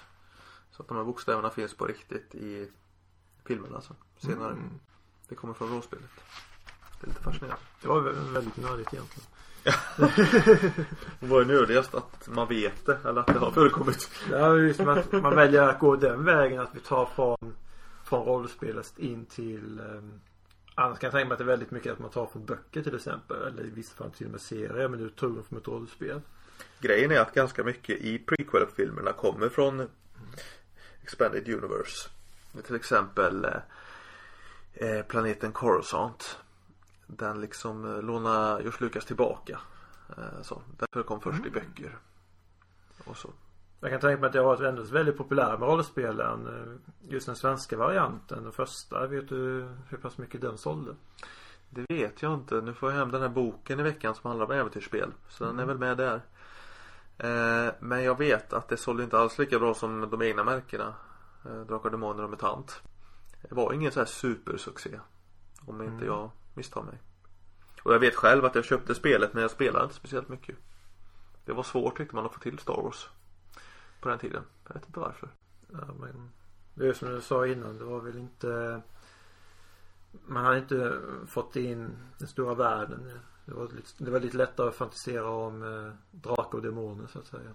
Så att de här bokstäverna finns på riktigt i filmen alltså. Senare. Mm. Det kommer från rollspelet. Det är lite fascinerande. Det var vä- väldigt nördigt egentligen. Vad är nördigast? Att man vet det eller att det har förekommit? Det är ju som att man väljer att gå den vägen att vi tar från från rollspelet in till um, Annars kan jag tänka mig att det är väldigt mycket att man tar från böcker till exempel. Eller i vissa fall till och med serier. Men du tog dem från ett rollspel. Grejen är att ganska mycket i prequel-filmerna kommer från Expanded Universe. Till exempel eh, eh, planeten Coruscant. Den liksom eh, lånar George Lucas tillbaka. Eh, så. Den förekom först i böcker. Och så. Jag kan tänka mig att det har varit ändå väldigt populärt med rollspelen. eh, Just den svenska varianten. Den första. Vet du hur pass mycket den sålde? Det vet jag inte. Nu får jag hem den här boken i veckan som handlar om äventyrsspel. Så den är väl med där. Men jag vet att det sålde inte alls lika bra som de egna märkena. Drakar, Demoner och Mutant. Det var ingen så här supersuccé. Om inte Mm. jag misstar mig. Och jag vet själv att jag köpte spelet men jag spelade inte speciellt mycket. Det var svårt tyckte man att få till Star Wars. På den tiden. Jag vet inte varför. Ja, men det är som du sa innan. Det var väl inte Man hade inte fått in den stora världen. Det var lite, det var lite lättare att fantisera om eh, drakar och demoner så att säga.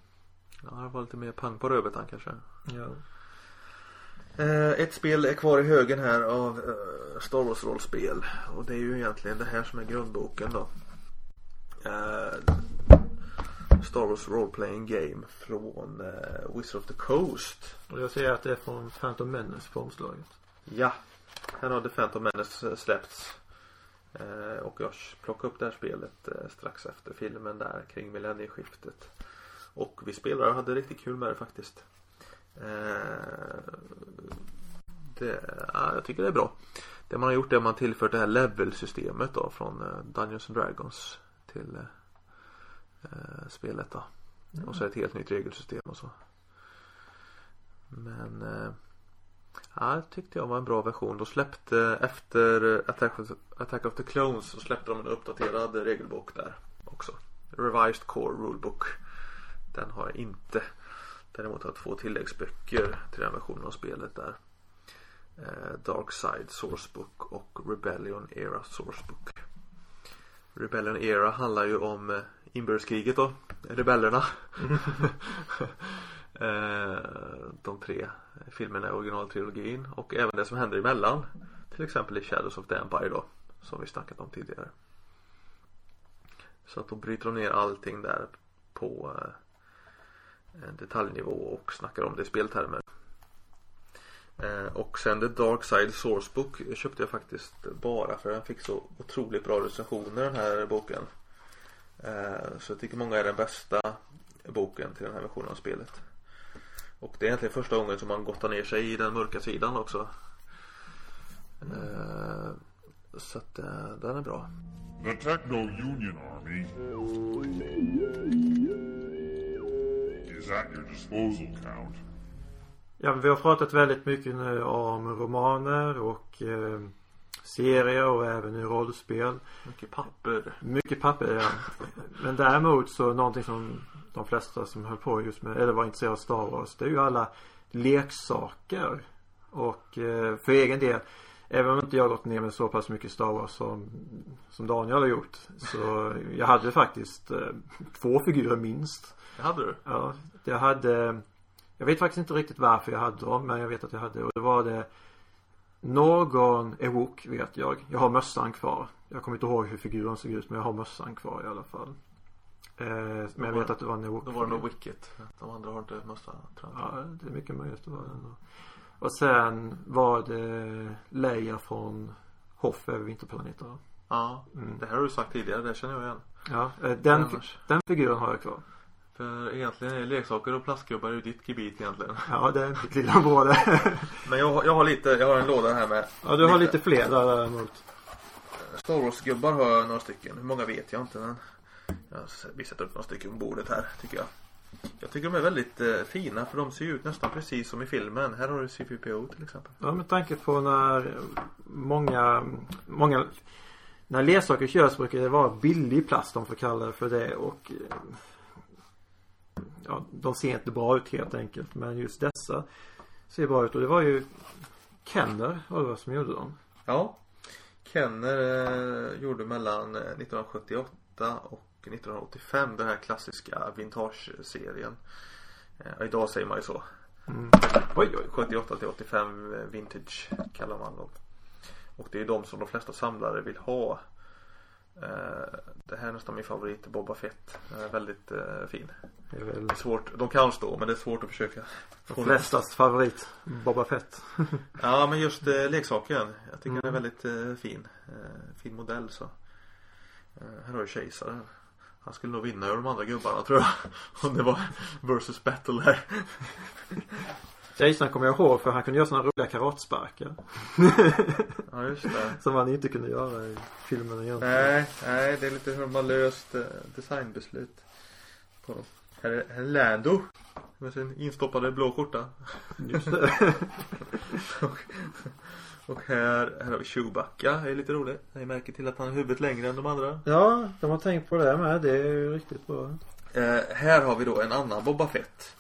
Ja, det var lite mer pang på rödbetan kanske. Ja. Eh, ett spel är kvar i högen här av eh, Star Wars rollspel. Och det är ju egentligen det här som är grundboken då. Eh, Star Wars Role Playing Game från Wizard of the Coast. Och jag ser att det är från Phantom Menace på omslaget. Ja, här har The Phantom Menace släppts. Och jag plockade upp det här spelet strax efter filmen där kring millennieskiftet. Och vi spelare och hade riktigt kul med det faktiskt. Eh, det, ja, jag tycker det är bra. Det man har gjort är att man tillfört det här level-systemet då från eh, Dungeons and Dragons till eh, eh, spelet då. Och så är det ett helt nytt regelsystem och så. Men eh, Ja, tyckte jag var en bra version. De släppte efter Attack of, Attack of the Clones så släppte de en uppdaterad regelbok där också. Revised Core Rulebook. Den har jag inte. Däremot har jag två tilläggsböcker till den versionen av spelet där. Eh, Dark Side Sourcebook och Rebellion Era Sourcebook. Rebellion Era handlar ju om eh, inbördeskriget då. Rebellerna. Eh, de tre filmerna i originaltrilogin och även det som händer emellan. Till exempel i Shadows of the Empire då. Som vi snackat om tidigare. Så att då bryter de ner allting där på eh, detaljnivå och snackar om det i speltermer. Eh, och sen The Dark Side Sourcebook köpte jag faktiskt bara för den fick så otroligt bra recensioner den här boken. Eh, så jag tycker många är den bästa boken till den här versionen av spelet. Och det är egentligen första gången som man gottar ner sig i den mörka sidan också. Eh, så att eh, den är bra. The Techno Union Army is at your disposal, Count. Ja, men vi har pratat väldigt mycket nu om romaner och eh, serier och även i rollspel. Mycket papper. Mycket papper ja. Men däremot så någonting som de flesta som höll på just med, eller var intresserade av Star Wars, det är ju alla leksaker. Och eh, för egen del, även om inte jag gått ner med så pass mycket Star Wars som, som Daniel har gjort. Så jag hade faktiskt eh, två figurer minst. Det hade du? Ja, jag hade Jag vet faktiskt inte riktigt varför jag hade dem men jag vet att jag hade och det var det Någon Ewok vet jag. Jag har mössan kvar. Jag kommer inte ihåg hur figuren såg ut men jag har mössan kvar i alla fall. Eh, men jag vet att det var en Ewok. Då var det nog Wicket. De andra har inte mössa tror jag. Ja, det är mycket möjligt att det var den. Och sen var det Leia från Hoff över vinterplaneterna. Ja, Mm. det här har du sagt tidigare. Det känner jag igen. Ja, eh, den, den figuren har jag kvar. För egentligen är leksaker och plastgubbar ju ditt gebit egentligen. Ja, det är mitt lilla område. Men jag, har- jag har lite, jag har en låda här med ja, du har lite fler där däremot. Star Wars-gubbar har jag några stycken. Hur många vet jag inte men jag, vi sätter upp några stycken på bordet här tycker jag. Jag tycker de är väldigt eh, fina för de ser ut nästan precis som i filmen. Här har du C3PO till exempel. Ja med tanke på när många, många när leksaker körs brukar det vara billig plast de får kalla det för det och eh, ja, de ser inte bra ut helt enkelt men just dessa ser bra ut och det var ju Kenner var det som gjorde dem. Ja. Kenner eh, gjorde mellan eh, 1978 och 1985 den här klassiska vintage-serien. Eh, idag säger man ju så. Mm. Oj, oj, 78 till 85 vintage kallar man dem. Och det är de som de flesta samlare vill ha. Eh, det här är nästan min favorit, Boba Fett. Eh, väldigt eh, fin. Det är väl är svårt, de kan stå men det är svårt att försöka. de flestas favorit. Boba Fett. Ja men just eh, leksaken. Jag tycker Mm. den är väldigt eh, fin. Fin modell så. Här har du kejsaren. Han skulle nog vinna över de andra gubbarna tror jag. Om det var versus battle här. Jason kommer jag ihåg för han kunde göra sådana roliga karatsparkar. Ja just det. Som han inte kunde göra i filmen egentligen. Nej, nej det är lite hur man löst eh, designbeslut. På dem. Här är, här är Lando. Med sin instoppade blå skjorta. Just det. Och här, här har vi Chewbacca. Det är lite roligt. Jag märker till att han har huvudet längre än de andra. Ja, de har tänkt på det med. Det är ju riktigt bra. Eh, här har vi då en annan Boba Fett.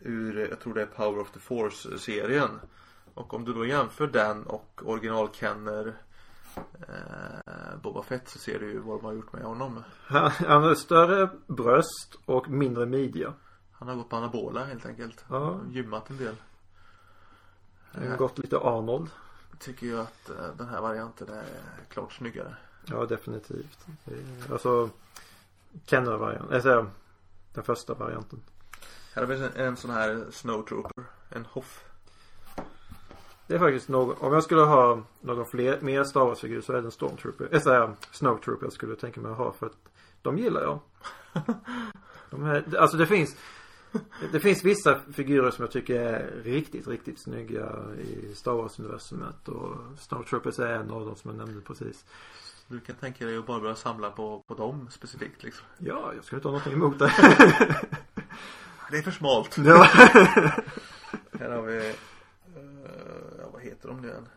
Ur, jag tror det är Power of the Force-serien. Och om du då jämför den och original Kenner eh, Boba Fett så ser du ju vad de har gjort med honom. Han, har större bröst och mindre midja. Han har gått på anabola helt enkelt. Ja. Gymmat en del. Han har gått lite Arnold. Tycker jag att eh, den här varianten är klart snyggare. Ja, definitivt. Alltså Kenner-varianten. Alltså den första varianten. Här har vi en, sån här Snowtrooper. En Hoff. Det är faktiskt någon, om jag skulle ha någon fler, mer Star Wars-figur så är det en Stormtrooper. Eller såhär Snowtrooper jag skulle tänka mig att ha för att de gillar jag. De här, alltså det finns Det finns vissa figurer som jag tycker är riktigt, riktigt snygga i Star Wars-universumet och Snowtroopers är en av dem som jag nämnde precis. Du kan tänka dig att bara börja samla på, på dem specifikt liksom. Ja, jag skulle inte ha någonting emot det. Det är för smalt. ja. Här har vi, ja vad heter de nu igen?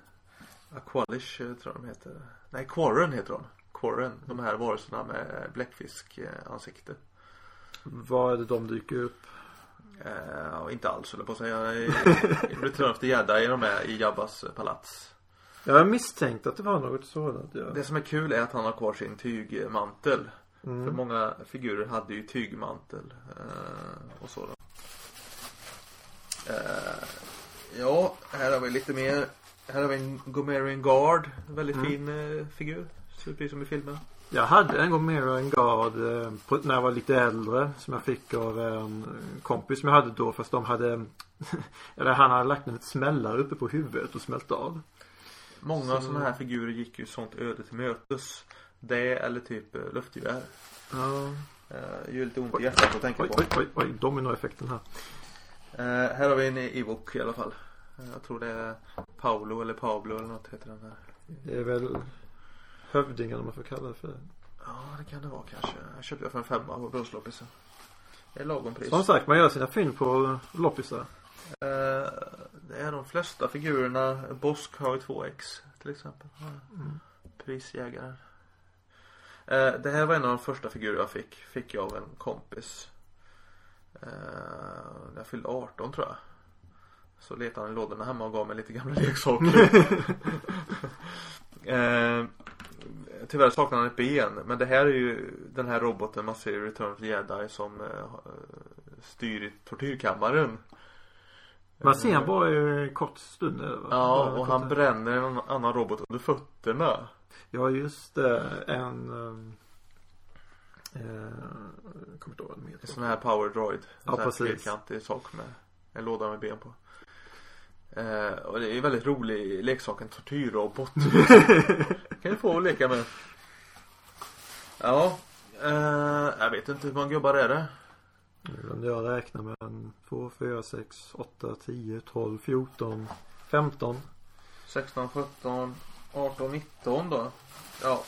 Aqualish eh, tror jag de heter. Nej, Quarren heter de. Quarren, de här varelserna med bläckfisk eh, ansikte. Vad är det de dyker upp? Och inte alls höll jag på att säga. Return of the Jedi är de med i Jabbas palats. Jag har misstänkt att det var något sådant ja. Det som är kul är att han har kvar sin tygmantel. För Mm. många figurer hade ju tygmantel eh, och så då. Eh, ja, här har vi lite mer. Här har vi en Gomerian Guard. Väldigt Mm. fin eh, figur. Ser ut precis som i filmen. Jag hade en en guard eh, på, när jag var lite äldre som jag fick av en kompis som jag hade då fast de hade Eller han hade lagt en smällare uppe på huvudet och smält av. Många Så- sådana här figurer gick ju sånt öde till mötes. Det eller typ eh, luftgevär. Ja. Eh, gör lite ont i hjärtat att tänka Oj, på. oj, oj, oj, dominoeffekten här. Eh, här har vi en Ewok i alla fall. Eh, jag tror det är Paolo eller Pablo eller något heter den här. Det är väl hövdingen om man får kalla det för det. Ja, det kan det vara kanske. Jag köpte jag för en femma på brunchloppisen. Det är lagom pris. Som sagt, man gör sina fynd på loppisar. Det är de flesta figurerna. Bosk har ju 2x till exempel. Mm. Prisjägaren. Eh, det här var en av de första figurer jag fick. Fick jag av en kompis. Eh, när jag fyllde 18 tror jag. Så letade han i lådorna hemma och gav mig lite gamla leksaker. eh, tyvärr saknar han ett ben. Men det här är ju den här roboten man ser i Return of the Jedi som eh, styr i tortyrkammaren. Man ser Eh, han bara i en kort stund? Ja, och han bränner en annan robot under fötterna. Ja, just det. En... Um, eh, jag kommer inte ihåg vad den En sån här power droid. En Ja, sån här precis. fyrkantig sak med en låda med ben på. Eh, och det är en väldigt rolig leksak, en tortyrrobot. kan du få att leka med. Ja, eh, jag vet inte hur många gubbar är det? Jag räknar med en 2, 4, 6, 8, 10, 12, 14, 15. 16, 17, 18, 19 då. Ja.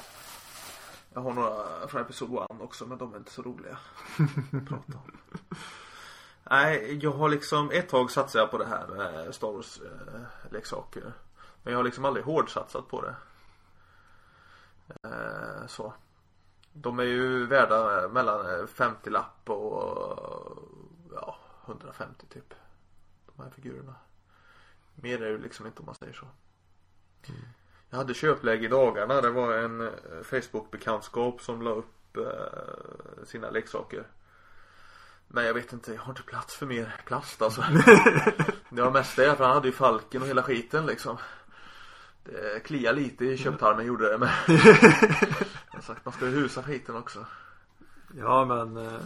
Jag har några från Episod 1 också men de är inte så roliga. att prata om. Nej, jag har liksom ett tag satsade jag på det här med Star Wars eh, leksaker. Men jag har liksom aldrig hårdsatsat på det. Eh, så. De är ju värda eh, mellan eh, 50 lapp och ja, 150 typ. De här figurerna. Mer är det liksom inte om man säger så. Mm. Jag hade köpläge i dagarna. Det var en eh, Facebook-bekantskap som la upp eh, sina leksaker. Men jag vet inte, jag har inte plats för mer plast alltså. det var mest det, för han hade ju falken och hela skiten liksom. Det kliar lite i köptarmen gjorde det men. Jag sagt, man ska ju husa skiten också. Ja men eh,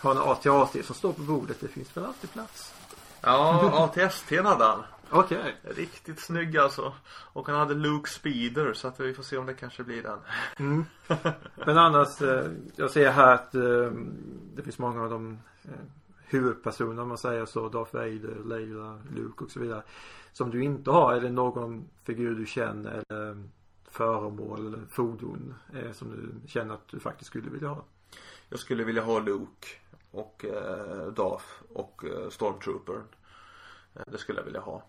har en AT-AT som står på bordet. Det finns väl alltid plats. Ja, ATST hade han. Okej. Riktigt snygg alltså. Och han hade Luke Speeder så att vi får se om det kanske blir den. Mm. Men annars, eh, jag ser här att eh, det finns många av de eh, huvudpersoner om man säger så. Darth Vader, Leila, Luke och så vidare. Som du inte har. Är det någon figur du känner eller eh, föremål eller fordon eh, som du känner att du faktiskt skulle vilja ha? Jag skulle vilja ha Luke och eh, Darth och eh, Stormtroopern. Eh, det skulle jag vilja ha.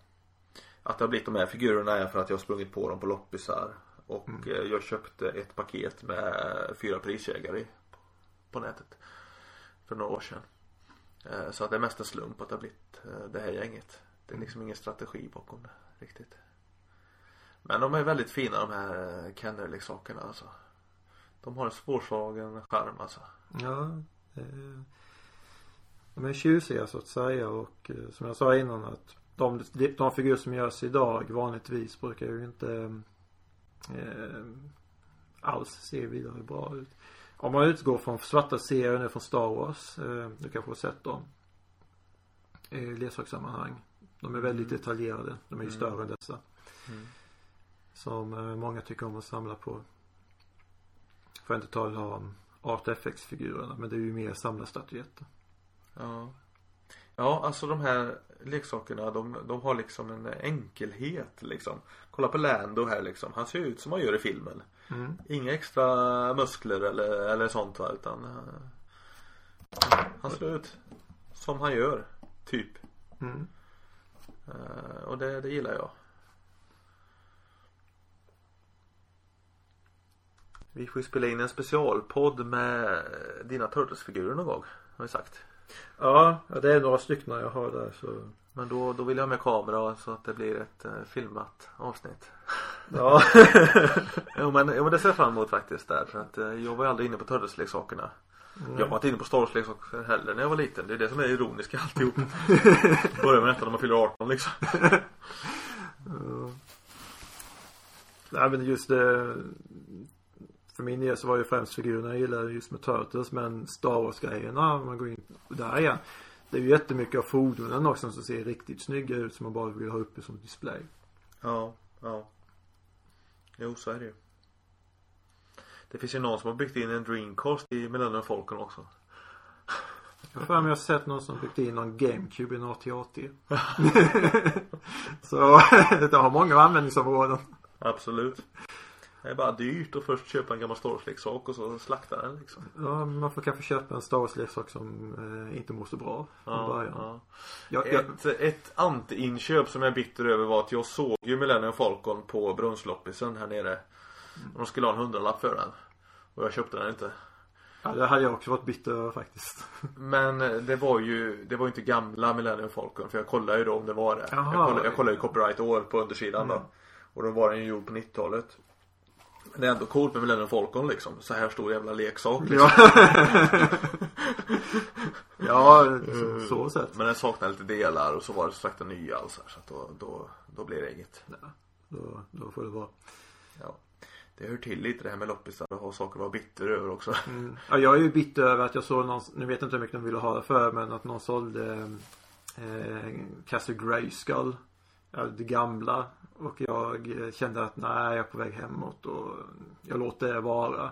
Att det har blivit de här figurerna är för att jag har sprungit på dem på loppisar. Och Mm. eh, jag köpte ett paket med fyra prisjägare på nätet. För några år sedan. Eh, så att det är mest en slump att det har blivit eh, det här gänget. Det är liksom ingen strategi bakom det riktigt. Men de är väldigt fina de här eh, Kenner-leksakerna alltså. De har en svårslagen charm alltså. Ja. Eh, de är tjusiga så att säga och eh, som jag sa innan att de, de, figurer som görs idag vanligtvis brukar ju inte eh, alls se vidare bra ut. Om man utgår från svarta serier nu från Star Wars. Eh, du kanske har sett dem. I leksakssammanhang. De är väldigt detaljerade. De är ju Mm. större än dessa. Mm. Som eh, många tycker om att samla på. Får jag inte tala om Art FX-figurerna men det är ju mer samlarstatyetter. Ja. Ja, alltså de här leksakerna de, de har liksom en enkelhet liksom. Kolla på Lando här liksom. Han ser ut som han gör i filmen. Mm. Inga extra muskler eller, eller sånt va, utan eh, Han ser ut som han gör. Typ. Mm. Eh, och det, det gillar jag. Vi får ju spela in en specialpodd med dina Turtles-figurer någon gång. Har vi sagt. Ja, det är några stycken jag har där så. Men då, då vill jag ha med kamera så att det blir ett eh, filmat avsnitt. Ja. Jo men, jo, men det ser jag fram emot faktiskt där. För att eh, jag var ju aldrig inne på Turtles-leksakerna. Jag var inte inne på Star Wars-leksaker heller när jag var liten. Det är det som är ironiskt i alltihop. Börjar med detta när man fyller 18 liksom. Ja. Nej men just det. För min del så var ju främst figurerna jag gillade just med Turtles men Star Wars grejerna om man går in där igen. Det är ju jättemycket av fordonen också som ser riktigt snygga ut som man bara vill ha uppe som display. Ja, ja. Jo så är det ju. Det finns ju någon som har byggt in en Dreamcast i Millennium Falcon också. Jag har för mig jag har sett någon som byggt in någon GameCube i en AT-AT. så det har många användningsområden. Absolut. Det är bara dyrt att först köpa en gammal Star Wars-leksak och så slakta den liksom. Ja, man får kanske köpa en Star Wars-leksak som eh, inte mår så bra från Ja, början. ja. Jag, jag, Ett, ett anti-inköp som jag är bitter över var att jag såg ju Millennium Falcon på brunnsloppisen här nere. De skulle ha en hundralapp för den. Och jag köpte den inte. ja, det hade jag också varit bitter över faktiskt. Men det var ju, det var ju inte gamla Millennium Falcon för jag kollade ju då om det var det. Jaha. jag, kollade, jag kollade ju copyright år på undersidan Mm. då. Och då var den ju gjord på 90-talet. Det är ändå coolt med Millennium Falcon liksom. Så här stor jävla leksak liksom. Ja. ja, så, så sett. Men den saknade lite delar och så var det sagt en nya alltså. Så att då, då, då blir det inget. Ja, då, då får det vara. Ja. Det hör till lite det här med loppisar och ha saker att vara bitter över också. Mm. Ja, jag är ju bitter över att jag såg någon, nu vet jag inte hur mycket de ville ha det för, men att någon sålde eh, Castle Grayskull. Det gamla. Och jag kände att nej, jag är på väg hemåt och jag låter det vara.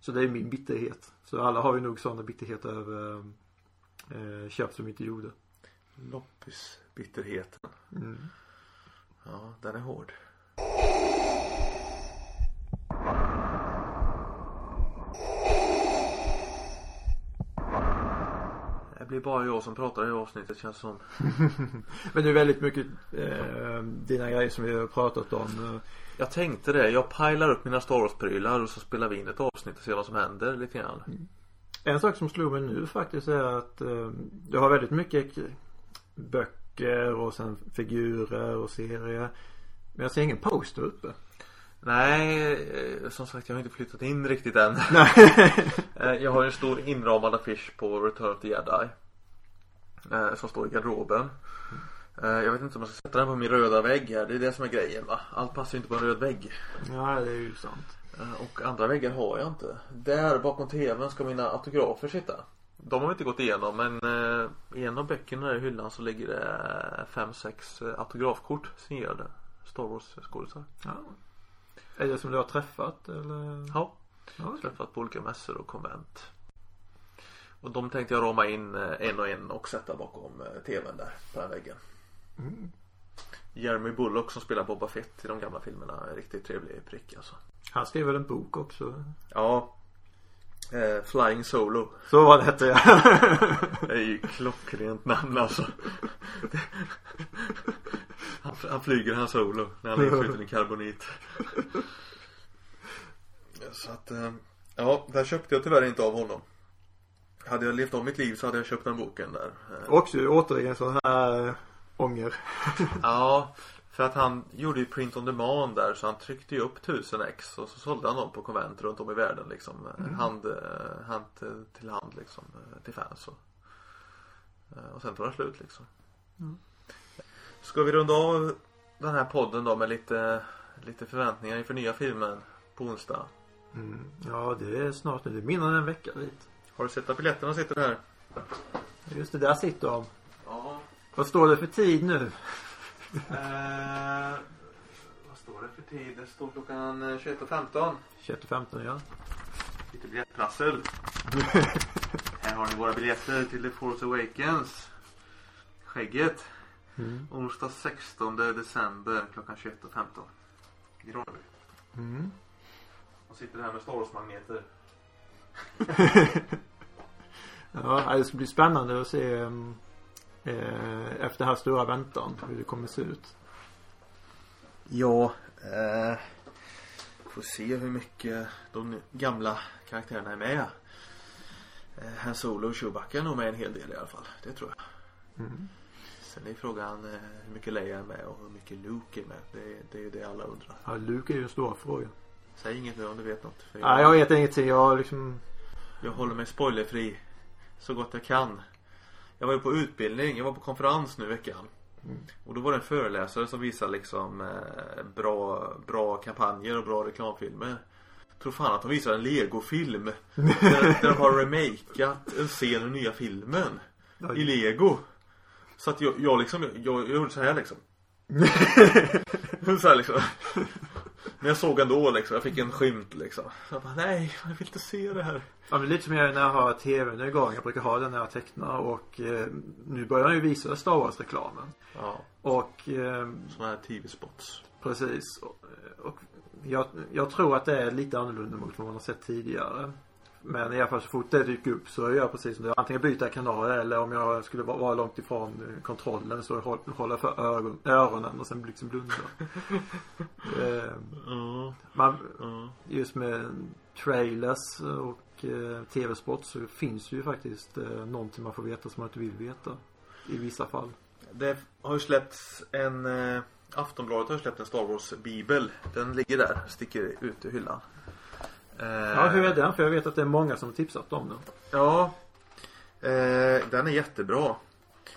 Så det är min bitterhet. Så alla har ju nog sådana bitterheter över eh, köp som inte gjorde. Loppisbitterheten. Mm. Ja, den är hård. Är bara jag som pratar i avsnittet känns som. Men det är väldigt mycket eh, dina grejer som vi har pratat om. Jag tänkte det. Jag pilar upp mina Star Wars-prylar och så spelar vi in ett avsnitt och ser vad som händer lite grann. En sak som slog mig nu faktiskt är att eh, jag har väldigt mycket böcker och sen figurer och serier. Men jag ser ingen poster uppe. Nej, eh, som sagt jag har inte flyttat in riktigt än. Nej. Eh, Jag har en stor inramad affisch på Return of the Jedi. eh, Som står i garderoben. Jag vet inte om jag ska sätta den på min röda vägg här. Det är det som är grejen va. Allt passar ju inte på en röd vägg. Ja, det är ju sant. Och andra väggar har jag inte. Där bakom tvn ska mina autografer sitta. De har vi inte gått igenom men i en av böckerna där i hyllan så ligger det fem sex eh, autografkort signerade Star Wars skådisar. Ja. Är det som du har träffat eller? Ja. Ja, okej. Träffat på olika mässor och konvent. Och de tänkte jag rama in eh, en och en och sätta bakom eh, tvn där på den väggen. Mm. Jeremy Bullock som spelar Boba Fett i de gamla filmerna. Riktigt trevlig prick alltså. Han skrev väl en bok också? Ja. Eh, Flying Solo. Så var det hette jag. Det är ju klockrent namn alltså. Han, han flyger han solo när han är inskjuten i karbonit. Så att, eh, ja, där köpte jag tyvärr inte av honom. Hade jag levt om mitt liv så hade jag köpt den boken där. Eh, Också återigen sån här ånger. Ja, för att han gjorde ju print on demand där så han tryckte ju upp 1000 ex och så sålde han dem på konvent runt om i världen liksom. eh, Hand, eh, hand till- hand liksom eh, till fans och, eh, och sen tog det slut liksom. Ska vi runda av den här podden då med lite, lite förväntningar inför nya filmen på onsdag? Mm. Ja, det är snart nu. Det är mindre än en vecka dit. Har du sett att biljetterna sitter här? Just det, där sitter de. Ja. Vad står det för tid nu? Eh, vad står det för tid? Det står klockan eh, 21.15. 21.15 ja. Lite biljettprassel. Här har ni våra biljetter till The Force Awakens. Skägget. Mm. Onsdag 16 december klockan 21.15. I Ronneby. Mm. Och sitter här med Star Wars-magneter. Ja, det ska bli spännande att se um, eh, efter den här stora väntan hur det kommer se ut. Ja, eh, får se hur mycket de gamla karaktärerna är med. Eh, Han Solo och Chewbacca är nog med en hel del i alla fall. Det tror jag. Mm. Sen är frågan eh, hur mycket Leia är med och hur mycket Luke är med. Det, det är ju det alla undrar. Ja, Luke är ju en stor fråga. Säg inget nu om du vet något. För Nej, jag vet ingenting. Jag liksom jag håller mig spoilerfri så gott jag kan. Jag var ju på utbildning, jag var på konferens nu i veckan. Mm. Och då var det en föreläsare som visade liksom eh, bra, bra kampanjer och bra reklamfilmer. Tror fan att de visar en legofilm. där, där de har remakat en scen ur nya filmen. I lego. Så att jag, jag liksom, jag, jag gjorde så här liksom. så här liksom. Men jag såg ändå liksom, jag fick en skymt liksom. Jag bara, nej, jag vill inte se det här. Ja men lite som jag när jag har tvn igång. Jag brukar ha den när jag tecknar och eh, nu börjar han ju visa Star Wars reklamen. Ja, Och eh, såna här tv-spots. precis. Och, och jag, jag tror att det är lite annorlunda mot vad man har sett tidigare. Men i alla fall så fort det dyker upp så gör jag precis som det. Antingen byter jag kanal eller om jag skulle vara långt ifrån eh, kontrollen så håll- håller jag för öronen och sen liksom blunda. eh, Ja, man, just med trailers och eh, tv-spot så finns ju faktiskt eh, någonting man får veta som man inte vill veta. I vissa fall. Det har ju släppts en eh, Aftonbladet har släppt en Star Wars bibel. Den ligger där, sticker ut ur hyllan. Eh, Ja, hur är den? För jag vet att det är många som har tipsat om den. Ja. Eh, den är jättebra.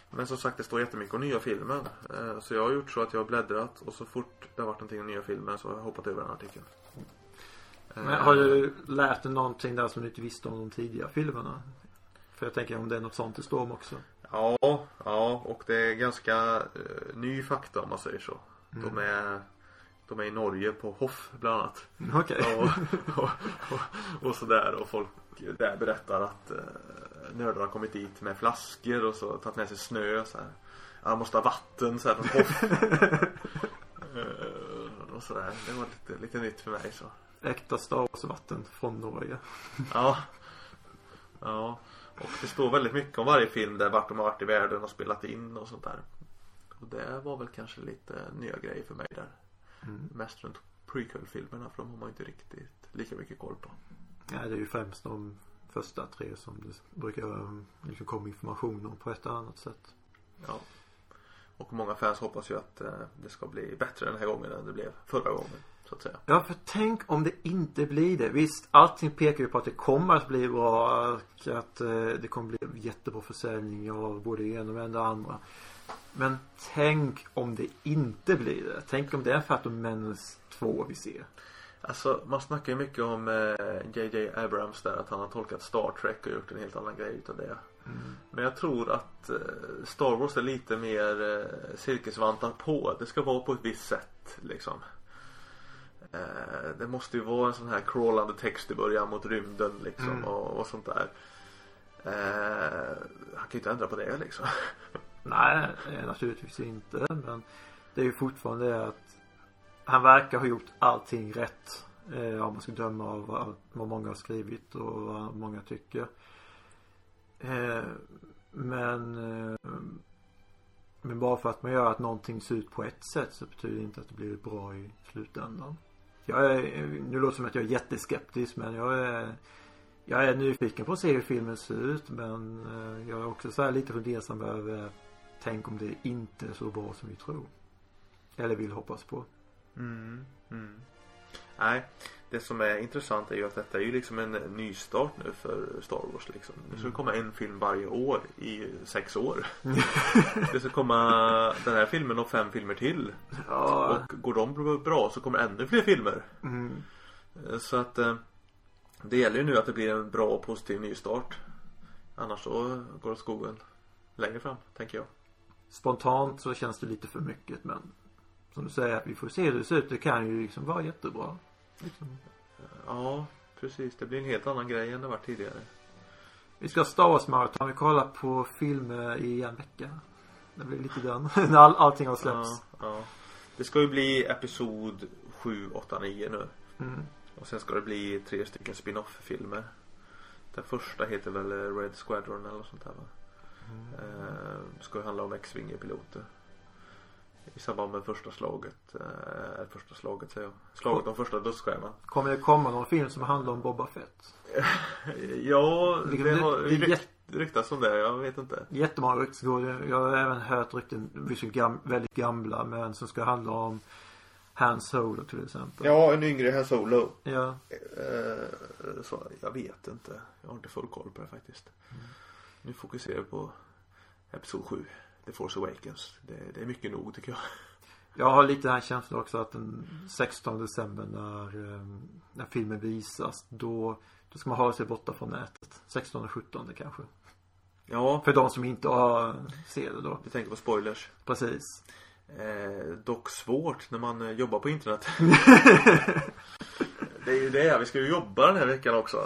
Men som sagt det står jättemycket om nya filmen. Eh, så jag har gjort så att jag har bläddrat och så fort det har varit någonting om nya filmen så har jag hoppat över den artikeln. Eh, Men har du lärt dig någonting där som du inte visste om de tidiga filmerna? För jag tänker om det är något sånt det står om också. Ja, ja och det är ganska eh, ny fakta om man säger så. De är de är i Norge på Hoff bland annat. Okej. Och, och, och, och sådär och folk där berättar att eh, nördar har kommit dit med flaskor och så tagit med sig snö så här. Ja, måste ha vatten så här från Hoff. Eh, och sådär. Det var lite, lite nytt för mig så. Äkta Star Wars vatten från Norge. Ja. Ja. Och det står väldigt mycket om varje film där vart de har varit i världen och spelat in och sånt där. Och det var väl kanske lite nya grejer för mig där. Mm. Mest runt prequel-filmerna för de har man inte riktigt lika mycket koll på. Ja, det är ju främst de första tre som det brukar um, liksom komma information om på ett eller annat sätt. Ja. Och många fans hoppas ju att eh, det ska bli bättre den här gången än det blev förra gången. Så att säga. Ja, för tänk om det inte blir det. Visst, allting pekar ju på att det kommer att bli bra. och Att eh, det kommer bli jättebra försäljning av både det ena och det andra. Men tänk om det inte blir det. Tänk om det är Phantom Menace 2 vi ser. Alltså man snackar ju mycket om eh, JJ Abrams där att han har tolkat Star Trek och gjort en helt annan grej utav det. Men jag tror att eh, Star Wars är lite mer eh, cirkusvantar på. Det ska vara på ett visst sätt liksom. Eh, det måste ju vara en sån här crawlande text i början mot rymden liksom Mm. och, och sånt där. Eh, han kan ju inte ändra på det liksom. Nej, eh, naturligtvis inte. Men det är ju fortfarande det att han verkar ha gjort allting rätt. Eh, om man ska döma av vad, många har skrivit och vad många tycker. Eh, men eh, men bara för att man gör att någonting ser ut på ett sätt så betyder det inte att det blir bra i slutändan. Jag är, nu låter det som att jag är jätteskeptisk men jag är jag är nyfiken på att se hur filmen ser ut men eh, jag är också så här lite fundersam över Tänk om det inte är så bra som vi tror. Eller vill hoppas på. Mm, mm. Nej, det som är intressant är ju att detta är ju liksom en nystart nu för Star Wars liksom. Det ska komma en film varje år i sex år. Det ska komma den här filmen och fem filmer till. Ja. Och går de bra så kommer ännu fler filmer. Mm. Så att eh, det gäller ju nu att det blir en bra och positiv nystart. Annars så går det skogen längre fram, tänker jag. Spontant så känns det lite för mycket men Som du säger, vi får se hur det ser ut. Det kan ju liksom vara jättebra. Liksom. Ja, precis. Det blir en helt annan grej än det var tidigare. Vi ska ha Star Wars maraton. Vi kollar på filmer i en vecka. Det blir lite den. När all, allting har släppts. Ja, ja. Det ska ju bli episod 7, 8, 9 nu. Mm. Och sen ska det bli tre stycken spin-off-filmer. Den första heter väl eh, Red Squadron eller något sånt där va? Eh, ska ju handla om X-Winger-piloter. I samband med första slaget. Eh, första slaget säger jag. Slaget om första dödsstjärnan. Kommer det komma någon film som handlar om Boba Fett? Ja, Det- det har det- det är rykt, ryktats om det. Jag vet inte. Jättemånga rykten går. Jag har även hört rykten, gam, väldigt gamla men som ska handla om Han Solo till exempel. Ja, en yngre här Solo. Ja. Eh, så jag vet inte. Jag har inte full koll på det faktiskt. Nu fokuserar jag på Episod 7. The Force Awakens. Det, det är mycket nog tycker jag. Jag har lite den här känslan också att den 16 december när, eh, när filmen visas då, då ska man hålla sig borta från nätet. 16 och 17 kanske. Ja, För de som inte har ser det då. du tänker på spoilers. Precis. Eh, dock svårt när man eh, jobbar på internet. det är ju det. Vi ska ju jobba den här veckan också.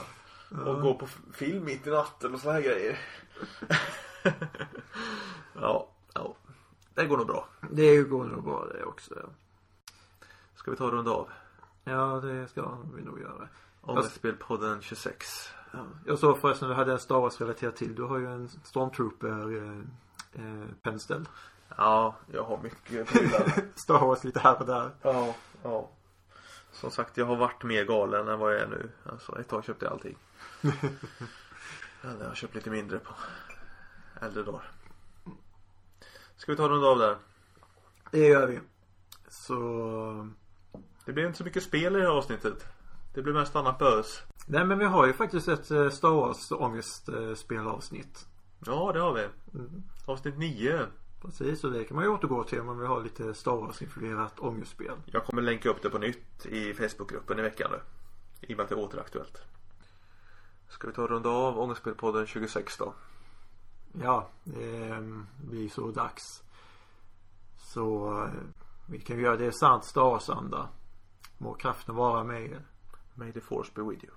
Och gå på film mitt i natten och såna här grejer. ja, ja. Det går nog bra. Det går nog bra det också. ja. Ska vi ta och runda av? Ja, det ska vi nog göra. Ångestspelpodden 26. Ja. Jag såg förresten, du hade en Star Wars relaterat till. Du har ju en Stormtrooper eh, eh, penställ. Ja, jag har mycket prylar. Star Wars lite här och där. ja, ja. Som sagt, jag har varit mer galen än vad jag är nu. Alltså, ett tag köpte jag allting. Jag har köpt lite mindre på äldre dagar. Ska vi ta runda av där? Det gör vi. Så Det blir inte så mycket spel i det här avsnittet. Det blir mest annat bös. Nej men vi har ju faktiskt ett eh, Star Wars ångestspel-avsnitt. Ja, det har vi. Mm. Avsnitt 9. Precis, och det kan man ju återgå till om man vill ha lite Star Wars-influerat ångestspel. Jag kommer länka upp det på nytt i Facebookgruppen i veckan nu. I och med att det är återaktuellt. Ska vi ta och runda av Ångestspelpodden 26 då? Ja, det eh, blir så dags. Så eh, vi kan göra det sant Star Wars-anda. Må kraften vara med er. May the force be with you.